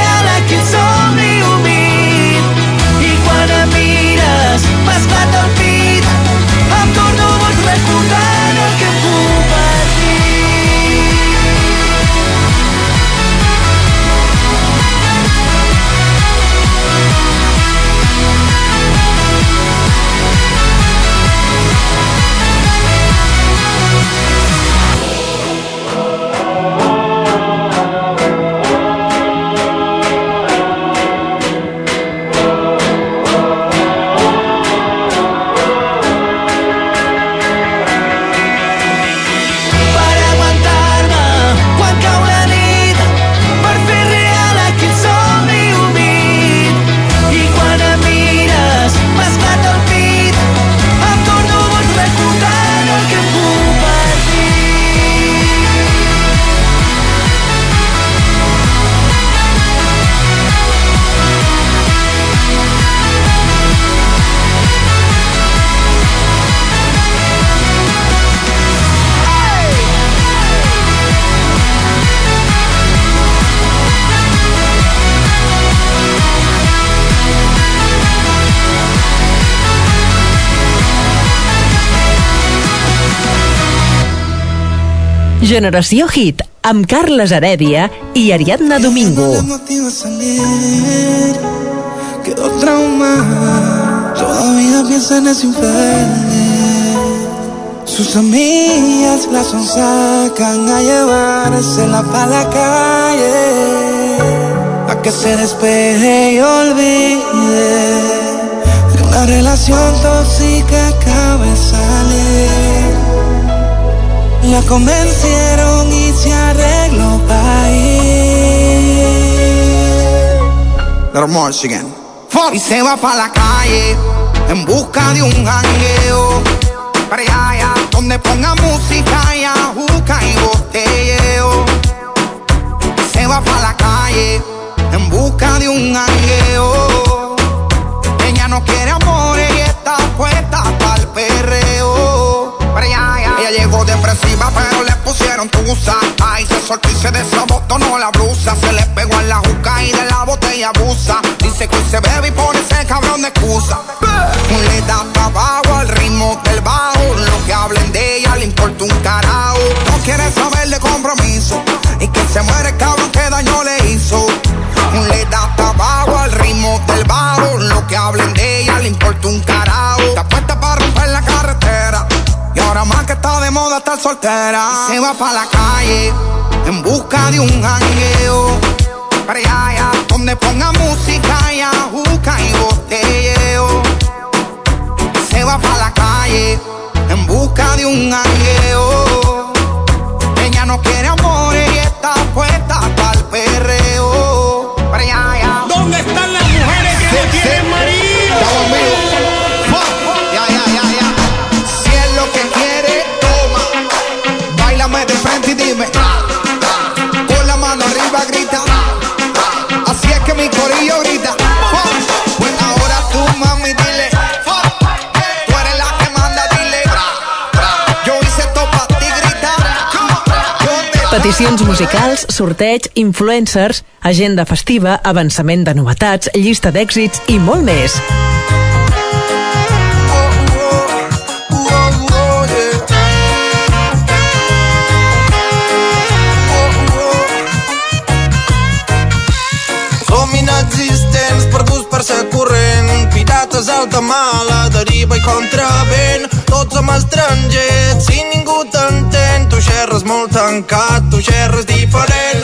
Generació Hit, amb Carles Heredia i Ariadna Domingo. motiva a salir. Quedó traumada, todavía piensa en ese infiel. Sus amigas la sacan a llevársela pa' la calle. A que se despeje y olvide de una relación tóxica salir. La convencieron y se arregló pa' ir. Y se va pa' la calle en busca de un jangueo. Para allá, donde ponga música y ajuca y botelleo. Y se va pa' la calle se desabotonó la blusa. Se le pegó en la juca y de la botella abusa. Dice que se bebe y pone ese cabrón de excusa. Le da trabajo al ritmo del bajo. Lo que hablen de ella le importa un carajo. No quiere saber de compromiso. Y que se muere el cabrón que daño le hizo. Le da trabajo al ritmo del bajo. Lo que hablen de ella le importa un carajo. Está puesta para romper la carretera. Y ahora más que está de moda estar soltera. Se va para la calle en busca de un jangueo. Para allá, donde ponga música y ajuca y botelleo. Se va para la calle en busca de un jangueo. Ella no quiere amores Peticions musicals, sorteig, influencers, agenda festiva, avançament de novetats, llista d'èxits i molt més. Per alta mala, deriva i contravent. Tots som estrangers, si ningú xerres molt tancat, tu xerres diferent.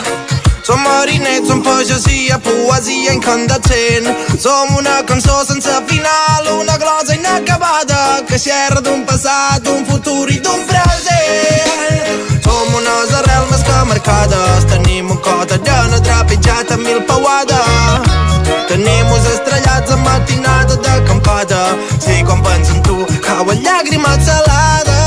Som marinets, som pagesia, poesia incandescent. Som una cançó sense final, una glosa inacabada que xerra d'un passat, d'un futur i d'un present. Som unes arrels més que marcades, tenim un cos de llana trepitjat amb mil pauades. Tenim uns estrellats en matinada d'acampada, si quan penso en tu cauen llàgrimes salades.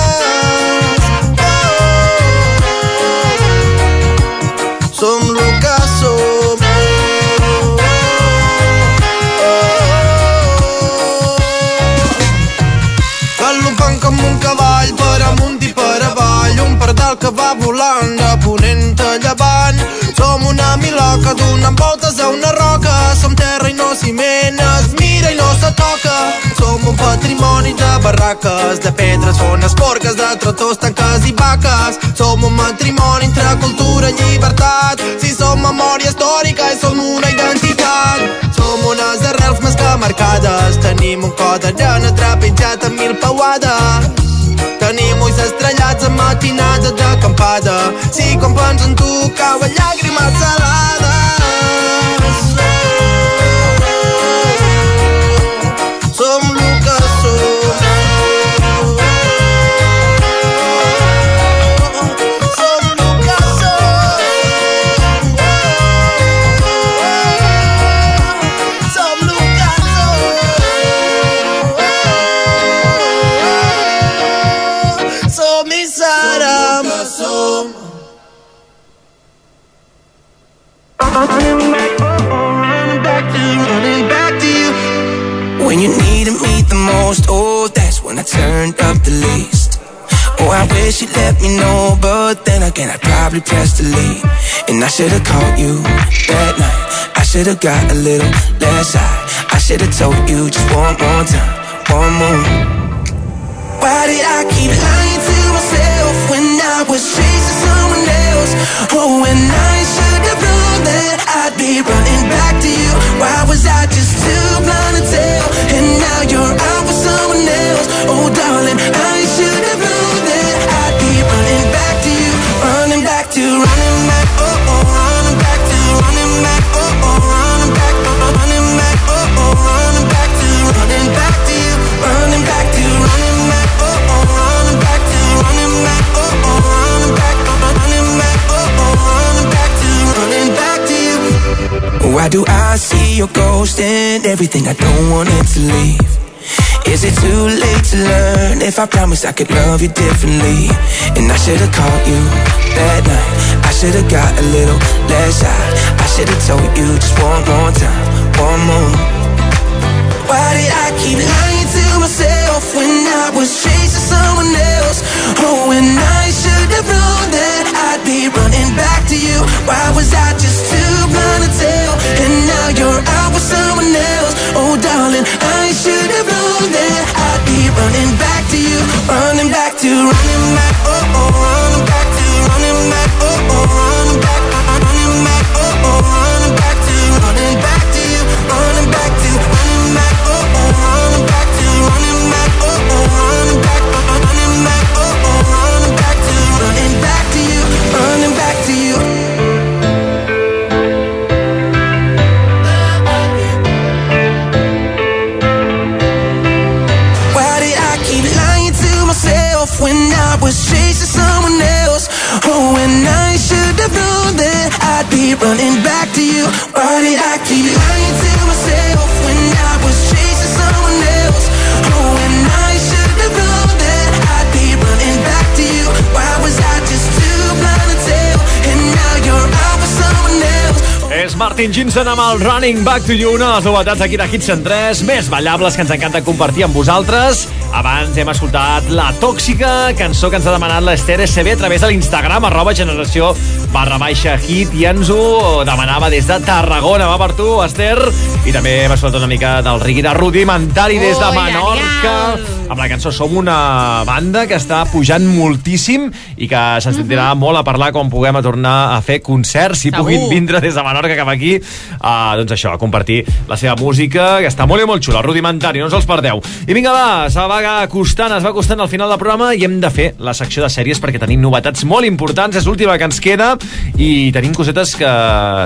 Que va volant de ponent a llevant. Som una miloca donant voltes a una roca. Som terra i no ciment, es mira i no se toca. Som un patrimoni de barraques De pedres, fones, porques, de trotors, tanques i vaques. Som un matrimoni entre cultura i llibertat. Si som memòria històrica i som una identitat. Som unes arrels més que marcades Tenim un cos de llana trepitjat amb mil pauades ulls estrellats en matinada d'acampada Si quan penso en tu cauen llàgrimes salades turned up the least. Oh, I wish you'd let me know, but then again, I'd probably press delete. And I should've called you that night. I should've got a little less high. I should've told you just one more time, one more. Why did I keep lying to myself when I was chasing someone else. Oh, and I should have known that I'd be running back to you. Why was I just too blind to tell? And now you're out Oh, darling, I should have known that I'd be running back to you. Running back to, running back, oh, oh, running back to, running back, oh, oh, running back, oh, oh, running back, oh, oh, running back to, running back to you. Running back to, running back, oh, oh, running back to, running back, oh, oh, running back, running back, oh, oh, running back to, running back to you. Why do I see your ghost and everything I don't want it to leave? Is it too late to learn if I promised I could love you differently? And I should've called you that night. I should've got a little less out. I should've told you just one more time, one more. Why did I keep lying to myself when I was chasing someone else? Oh, and I should have known that I'd be running back to you. Why was I just too blind to tell? And now you're out with someone else. Oh, darling, I should that I'd be running back to you. Running back to, running back, oh, oh, running back Jinson amb el Running Back to You, una de les novetats aquí de Hits en 3, més ballables que ens encanta compartir amb vosaltres. Abans hem escoltat La Tòxica, cançó que ens ha demanat l'Ester SB a través de l'Instagram, arroba generació barra baixa hit, i ens ho demanava des de Tarragona. Va per tu, Esther. I també hem escoltat una mica del Riqui de Rudimentari des de Menorca, amb la cançó Som una banda que està pujant moltíssim i que se'ns sentirà molt a parlar quan puguem a tornar a fer concerts, si Segur. puguin vindre des de Menorca cap aquí, uh, doncs això, a compartir la seva música, que està molt i molt xula, rudimentari, no us els perdeu. I vinga, va, se va acostant, es va acostant al final del programa i hem de fer la secció de sèries perquè tenim novetats molt importants, és l'última que ens queda i tenim cosetes que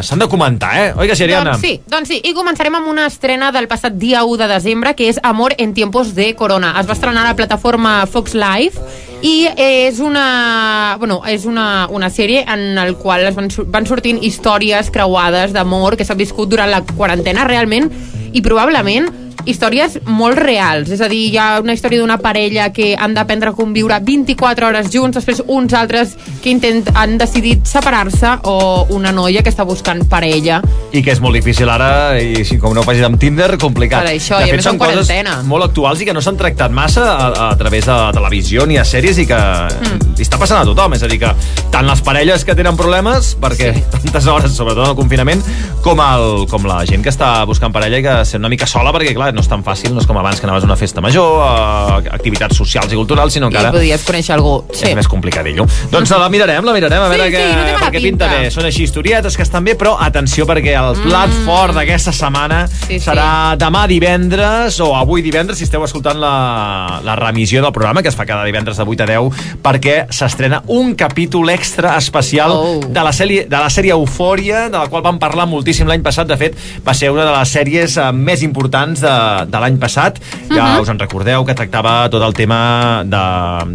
s'han de comentar, eh? Oi que sí, Ariana? Doncs sí, doncs sí. I començarem amb una estrena del passat dia 1 de desembre, que és Amor en tiempos de corona. Es va estrenar a la plataforma Fox Live i és una, bueno, és una, una sèrie en el qual es van, van sortint històries creuades d'amor que s'ha viscut durant la quarantena realment i probablement històries molt reals, és a dir, hi ha una història d'una parella que han d'aprendre a conviure 24 hores junts, després uns altres que intent, han decidit separar-se o una noia que està buscant parella. I que és molt difícil ara, i si com no ho facis amb Tinder, complicat. Per això, de i a fet, més són quarantena. molt actuals i que no s'han tractat massa a, a través de la televisió ni a sèries i que Mm. està passant a tothom. És a dir, que tant les parelles que tenen problemes, perquè sí. tantes hores, sobretot en el confinament, com, el, com la gent que està buscant parella i que sent una mica sola, perquè, clar, no és tan fàcil, no és com abans que anaves a una festa major, a activitats socials i culturals, sinó que I ara podies conèixer algú. és més complicadillo. Doncs la mirarem, la mirarem, a Sí, veure sí, què, no perquè pinta pinta. bé. Són així historietes que estan bé, però atenció perquè el plat Mm. fort d'aquesta setmana Sí, sí. serà demà divendres o avui divendres, si esteu escoltant la, la remissió del programa, que es fa cada divendres de 8 a 10, perquè s'estrena un capítol extra especial Oh. de, la sèrie, de la sèrie Eufòria, de la qual vam parlar moltíssim l'any passat. De fet, va ser una de les sèries eh, més importants de, de l'any passat. Ja Mhm. us en recordeu que tractava tot el tema de,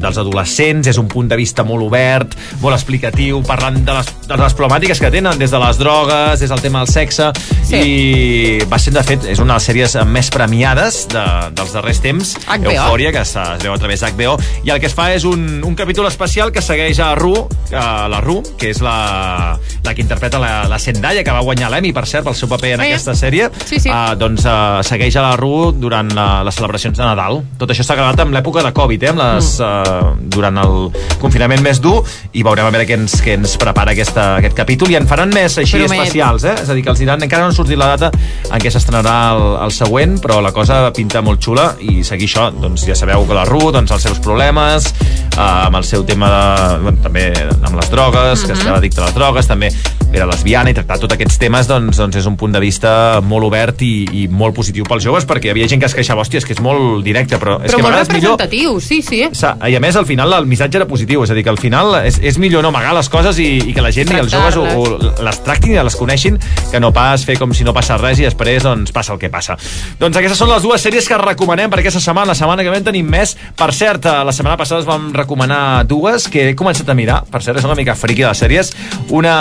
dels adolescents, és un punt de vista molt obert, molt explicatiu, parlant de les, de les problemàtiques que tenen, des de les drogues, des del tema del sexe, Sí. i va ser, de fet, és una de les sèries més premiades de, dels darrers temps, HBO. Eufòria, que es, es veu a través d'HBO, i el que es fa és un, un capítol especial que segueix a Ru, a la Ru, que és la, la que interpreta la, la Zendaya, que va guanyar l'Emmy, per cert, pel seu paper en ja. aquesta sèrie. Sí, sí. Uh, doncs uh, segueix a la Ru durant la, les celebracions de Nadal. Tot això s'ha gravat en l'època de Covid, eh? Amb les, mm. uh, durant el confinament més dur, i veurem a veure què ens, què ens prepara aquesta, aquest capítol, i en faran més així Promet. especials, eh? És a dir, que els diran, encara no ha sortit la data en què s'estrenarà el, el següent, però la cosa pinta molt xula, i seguir això, doncs ja sabeu que la Ru, doncs els seus problemes, uh, amb el seu tema de, bueno, també amb les drogues, que Mhm. estava addicte a les drogues, també era lesbiana, i tractar tots aquests temes, doncs, doncs és un punt de vista molt obert i, i molt positiu pels joves, perquè hi havia gent que es queixava, hòstia, és que és molt directe, però, és Però que molt vegades millor... representatiu, sí, sí. Sa- I a més, al final, el missatge era positiu, és a dir, que al final és, és millor no amagar les coses i, i que la gent i els joves ho, ho, les tractin i les coneixin, que no pas fer com si no passa res i després doncs, passa el que passa. Doncs aquestes són les dues sèries que recomanem per aquesta setmana. La setmana que ve en tenim més. Per cert, eh, la setmana passada es vam recomanar dues que he començat a mirar. Per cert, és una mica friqui de les sèries. Una,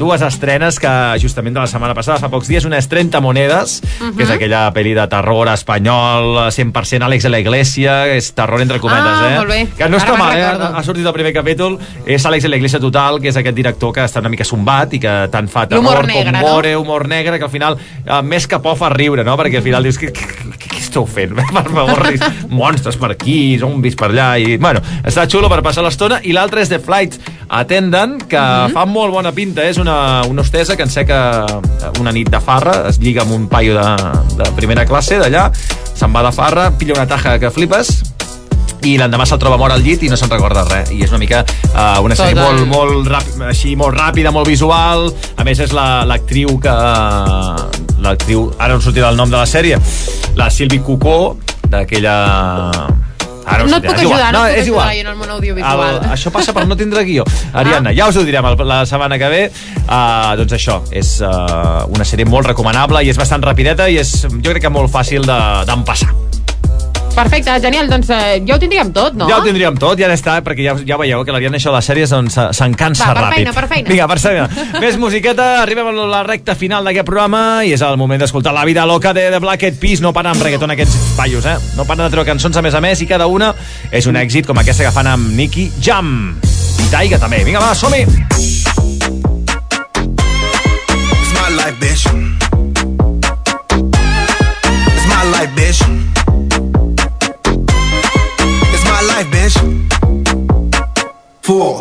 dues estrenes que justament de la setmana passada, fa pocs dies, una és 30 monedes, Mhm. que és aquella pel·li de terror espanyol, 100% Àlex de la Iglesia, és terror entre cometes, Ah, eh? molt bé. Que no està mal, eh? Ha sortit el primer capítol, és Àlex de la Iglesia Total, que és aquest director que està una mica sombat i que tant fa terror L'humor com negre, no? humor negre, que al final, eh, més que por, fa riure, no? Perquè al final dius, què, què, què esteu fent? Per favor, monstres per aquí, zombis per allà, i, bueno, està xulo per passar l'estona, i l'altre és The Flight Attendant, que Mhm. fa molt bona pinta, és una, una hostessa que enseca una nit de farra, es lliga amb un paio de, de primera classe d'allà, se'n va de farra, pilla una taja que flipes, i l'endemà se'l troba mort al llit i no se'n recorda res i és una mica uh, una sèrie Total. molt, molt, ràpid, així, molt ràpida, molt visual a més és la- l'actriu que l'actriu, ara no sortirà el nom de la sèrie la Sylvie Cucó d'aquella Ara no et puc ajudar, no, et puc és igual. ajudar jo en el món audiovisual. El, això passa per no tindre guió. Ariadna, ja us ho direm la setmana que ve. Uh, doncs això, és uh, una sèrie molt recomanable i és bastant rapideta i és, jo crec que molt fàcil de- d'empassar. Perfecte, genial, doncs eh, ja ho tindríem tot, no? Ja ho tindríem tot, ja està, perquè ja, ja veieu que l'Ariadna això de les sèries doncs, se- se'n cansa Va, per ràpid. feina, per feina. Vinga, per feina. Més musiqueta, arribem a la recta final d'aquest programa i és el moment d'escoltar La vida loca de The Black Eyed Peas. No paren amb reggaeton aquests paios, eh? No paren de treure cançons a més a més i cada una és un èxit com aquesta que fan amb Nicky Jam. I Taiga també. Vinga, va, som-hi! It's my life, bitch.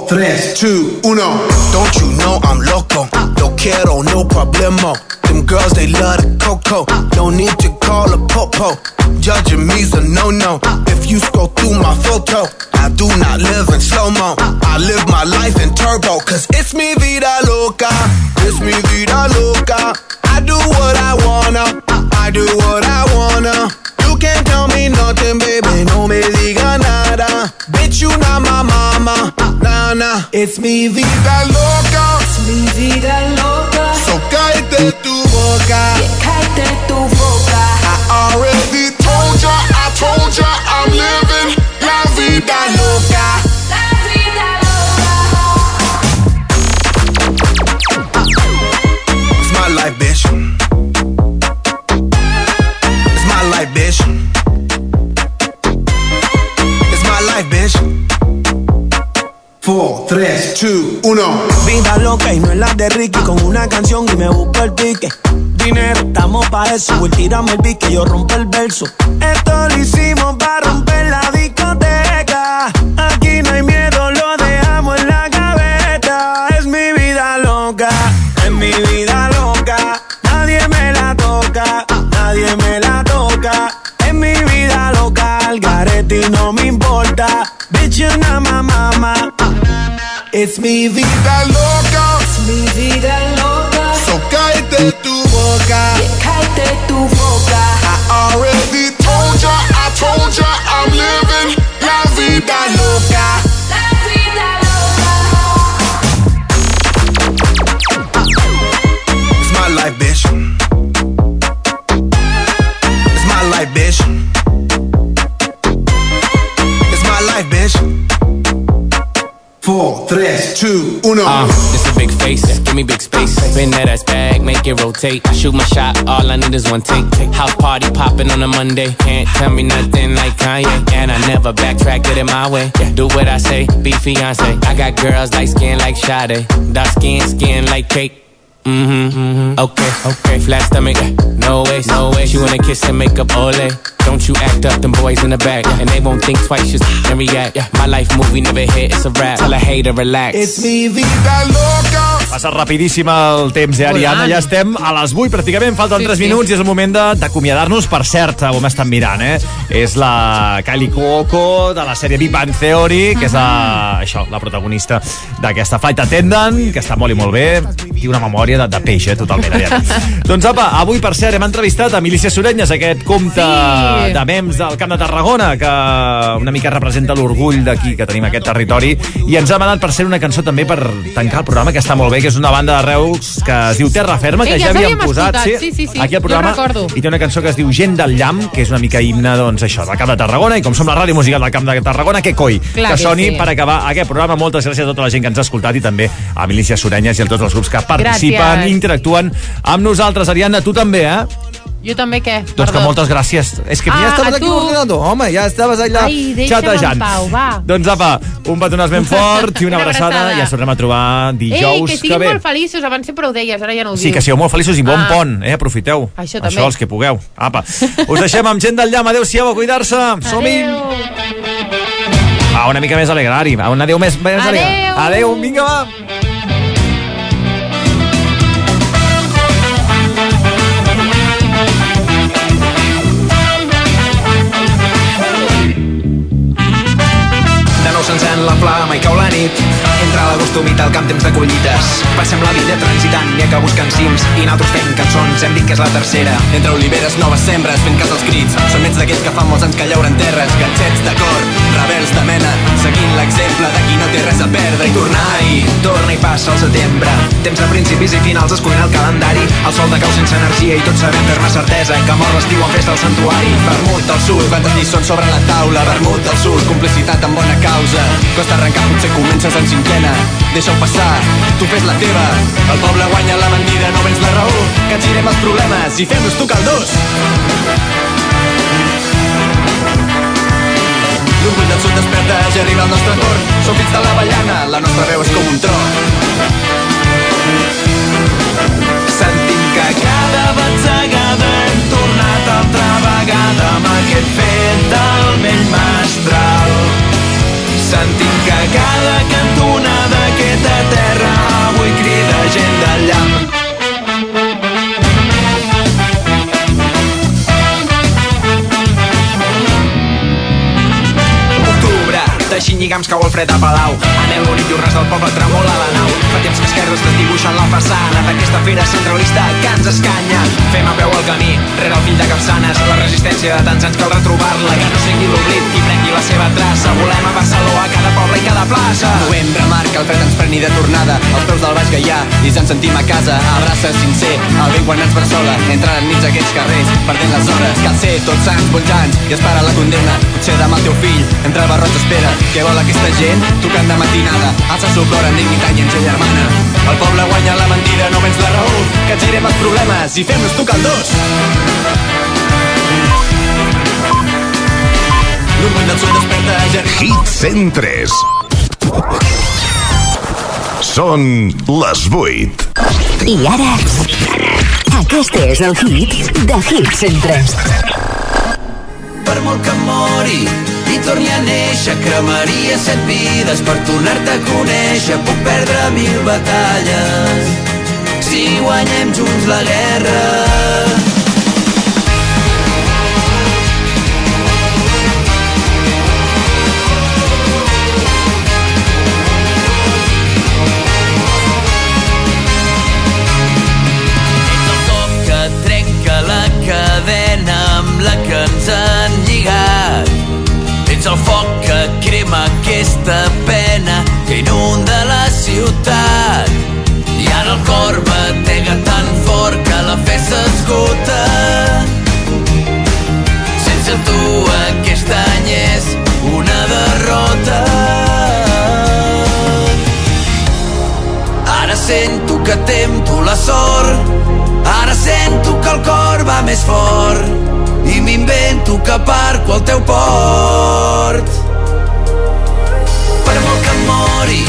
3, 2, uno. Don't you know I'm loco? Ah. No quiero, no problema. Them girls, they love the coco. Ah. Don't need to call a popo. Judging me's a no-no. Ah. If you scroll through my photo I do not live in slow-mo. I live my life in turbo Cause it's me vida loca. It's me vida loca. I do what I wanna. I do what I wanna. Can't tell me nothing, baby. No me diga nada. Bitch, you not my mama. Nah, nah. It's mi vida loca. It's mi vida loca. So cállate tu boca. cállate tu boca. I already told ya, I told ya, I'm living 3, 2, 1. Vida loca y no es la de Ricky. Con una canción y me busco el pique. Dinero, estamos pa' eso. Voy, el pique, yo rompo el verso. Esto lo hicimos para romper la discoteca. Aquí no hay miedo, lo dejamos en la gaveta. Es mi vida loca, es mi vida loca. Nadie me la toca, nadie me la toca. Es mi vida loca, el garete y no me importa. It's mi vida loca. Es mi vida loca. So cállate tu boca. Cállate tu boca. I already told ya, I told ya, two, uno. Uh, it's a big face, give me big space. Spin that ass bag, make it rotate. Shoot my shot, all I need is one take. House party popping on a Monday. Can't tell me nothing like Kanye. And I never backtrack, did it my way. Do what I say, be fiance. I got girls like skin like Sade. Dark skin, skin like cake. Mm-hmm. Okay, okay. Flat stomach, no way, no way. She wanna kiss and make up, ole. Don't you act up, them boys in the back. And they won't think twice, just and react. My life movie never hit, it's a rap. Tell a hater, relax. Es mi vida loca. Passa rapidíssim el temps, eh, Ariana? Volant. Ja estem a les 8, pràcticament, falten Sí, 3 sí. minuts i és el moment de- d'acomiadar-nos. Per cert, ho m'estan mirant, eh? És la Kylie Cuoco de la sèrie Big Bang Theory, que és la, això, la protagonista d'aquesta Flight Attendant, que està molt i molt bé. Té una memòria de, de peix, eh, totalment, Ariana. doncs apa, avui, per cert, hem entrevistat a Milícia Sorenyes, aquest compte Sí. De mems del Camp de Tarragona, que una mica representa l'orgull d'aquí, que tenim aquest territori, i ens ha demanat per ser una cançó també per tancar el programa, que està molt bé, que és una banda de Reus que es diu Terra Ferma, que Eh, ja, ja havíem posat escoltat, sí, sí, sí. aquí al programa, i té una cançó que es diu Gent del Llamp, que és una mica himne, doncs això, del Camp de Tarragona, i com som la ràdio musical del Camp de Tarragona, que coi, Clar que que soni sí. per acabar aquest programa. Moltes gràcies a tota la gent que ens ha escoltat i també a Milícia Sorenyes i a tots els grups que participen, Gràcies. interactuen amb nosaltres. Ariadna, tu també, eh? Jo també què? Doncs que moltes gràcies. És que Ah, ja estaves aquí l'ordinador, home, ja estaves allà Ai, xatejant. pau, va. Doncs apa, un petonàs ben fort i una, Una abraçada. abraçada. I ens tornem a trobar Ei, dijous que siguin ve. molt feliços, abans sempre ho deies, ara ja no ho Sí, dius. que sigueu molt feliços i bon Ah. pont, eh? Aprofiteu. Això també. Això, els que pugueu. Apa. Us deixem amb gent del llamp. Adéu-siau, a cuidar-se. Som-hi. Va, una mica més alegrari. Va, un adéu més, més. Adéu. Adéu, vinga, va. S'encén la flama i cau la nit. Entra l'agost humit al camp, temps de collites. Passem la vida transitant, n'hi ha que cims. I nosaltres fent cançons, hem dit que és la tercera. Entre oliveres, noves sembres, fent cas als crits. Som ets d'aquells que fa molts anys que llauren terres, ganxets de cor, rebels de mena, seguint l'exemple de qui no té res a perdre i tornar-hi. Torna i passa el setembre. Temps de principis i finals es cuina el calendari. El sol de cau sense energia i tots sabem fer-me certesa que mor l'estiu en festa al santuari. Vermut del sud, quantes lliçons sobre la taula, vermut del sud, complicitat amb bona causa. Costa arrencar, potser comences en cinquena. Deixa-ho passar, tu fes la teva. El poble guanya la mentida, no vens la raó. Que girem els problemes i fem-nos tu caldós. L'orgull del sud desperta, ja arriba el nostre torn. Som fills de l'avellana, la nostra veu és com un tro. Sentim que cada batzegada hem tornat altra vegada amb aquest fet del vell mestral. Sentim que cada cantonada d'aquesta terra avui crida gent del llamp. Lligams cau el fred a Palau. Aneu bonic i del poble tremola la nau. Fa temps que esquerres desdibuixen la façana d'aquesta fera centralista que ens escanya. Fem a peu el camí, rere el fill de Capçanes. La resistència de tants anys cal retrobar-la, que no sigui l'oblit qui prengui la seva traça. Volem a Barcelona, a cada poble i cada plaça. Novembre marca el fred ens preni de tornada als peus del Baix Gaià i ens sentim a casa abraça sincer el vell quan ens bressola entrant enmig d'aquests carrers perdent les hores cal ser tots sants voltants i espera la condemna potser demà el teu fill entre el barroig espera què vol aquesta gent tocant de matinada alça el cor en dignitat i en gent germana el poble guanya la mentida no vens la raó que ens girem els problemes i fem-nos tu caldós L'orgull del sud desperta ja Hit 103. Són les 8. I ara, aquest és el hit de Hit 103. Per molt que mori i torni a néixer, cremaria set vides per tornar-te a conèixer. Puc perdre mil batalles si guanyem junts la guerra. La cadena amb la que ens han lligat. El foc que crema aquesta pena que inunda la ciutat. I ara el cor batega tan fort que la fe s'esgota. Sense tu aquest any és una derrota. Ara sento que tempto la sort Ara sento que el cor va més fort m'invento que parco al teu port. Per molt que mori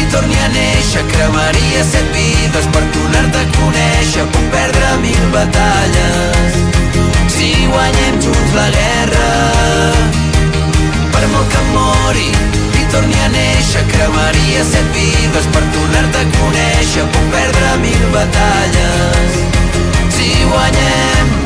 i torni a néixer, cremaria set vides per tornar-te a conèixer. Puc perdre mil batalles si guanyem junts la guerra. Per molt que mori i torni a néixer, cremaria set vides per tornar-te a conèixer. Puc perdre mil batalles si guanyem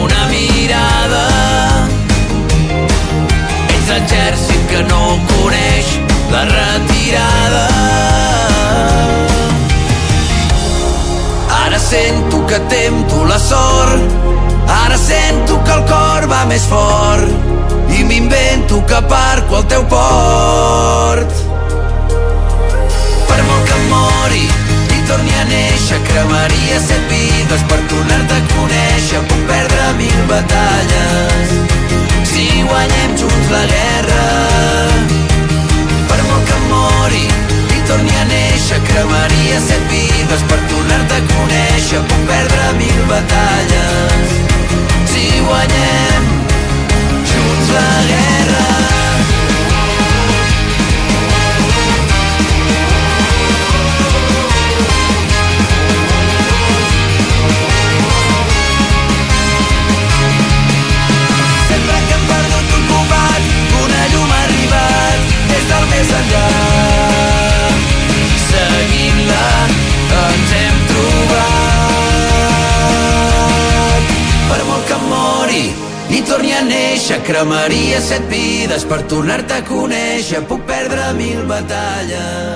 una mirada. Ets l'exèrcit que no coneix la retirada. Ara sento que tempo la sort, ara sento que el cor va més fort i m'invento que parco al teu port. Per molt que mori, torni a néixer, cremaria set vides per tornar-te a conèixer. Puc perdre mil batalles si guanyem junts la guerra. Per molt que mori i torni a néixer, cremaria set vides per tornar-te a conèixer. Puc perdre mil batalles si guanyem junts la guerra. Torni a néixer, cremaria set vides per tornar-te a conèixer. Puc perdre mil batalles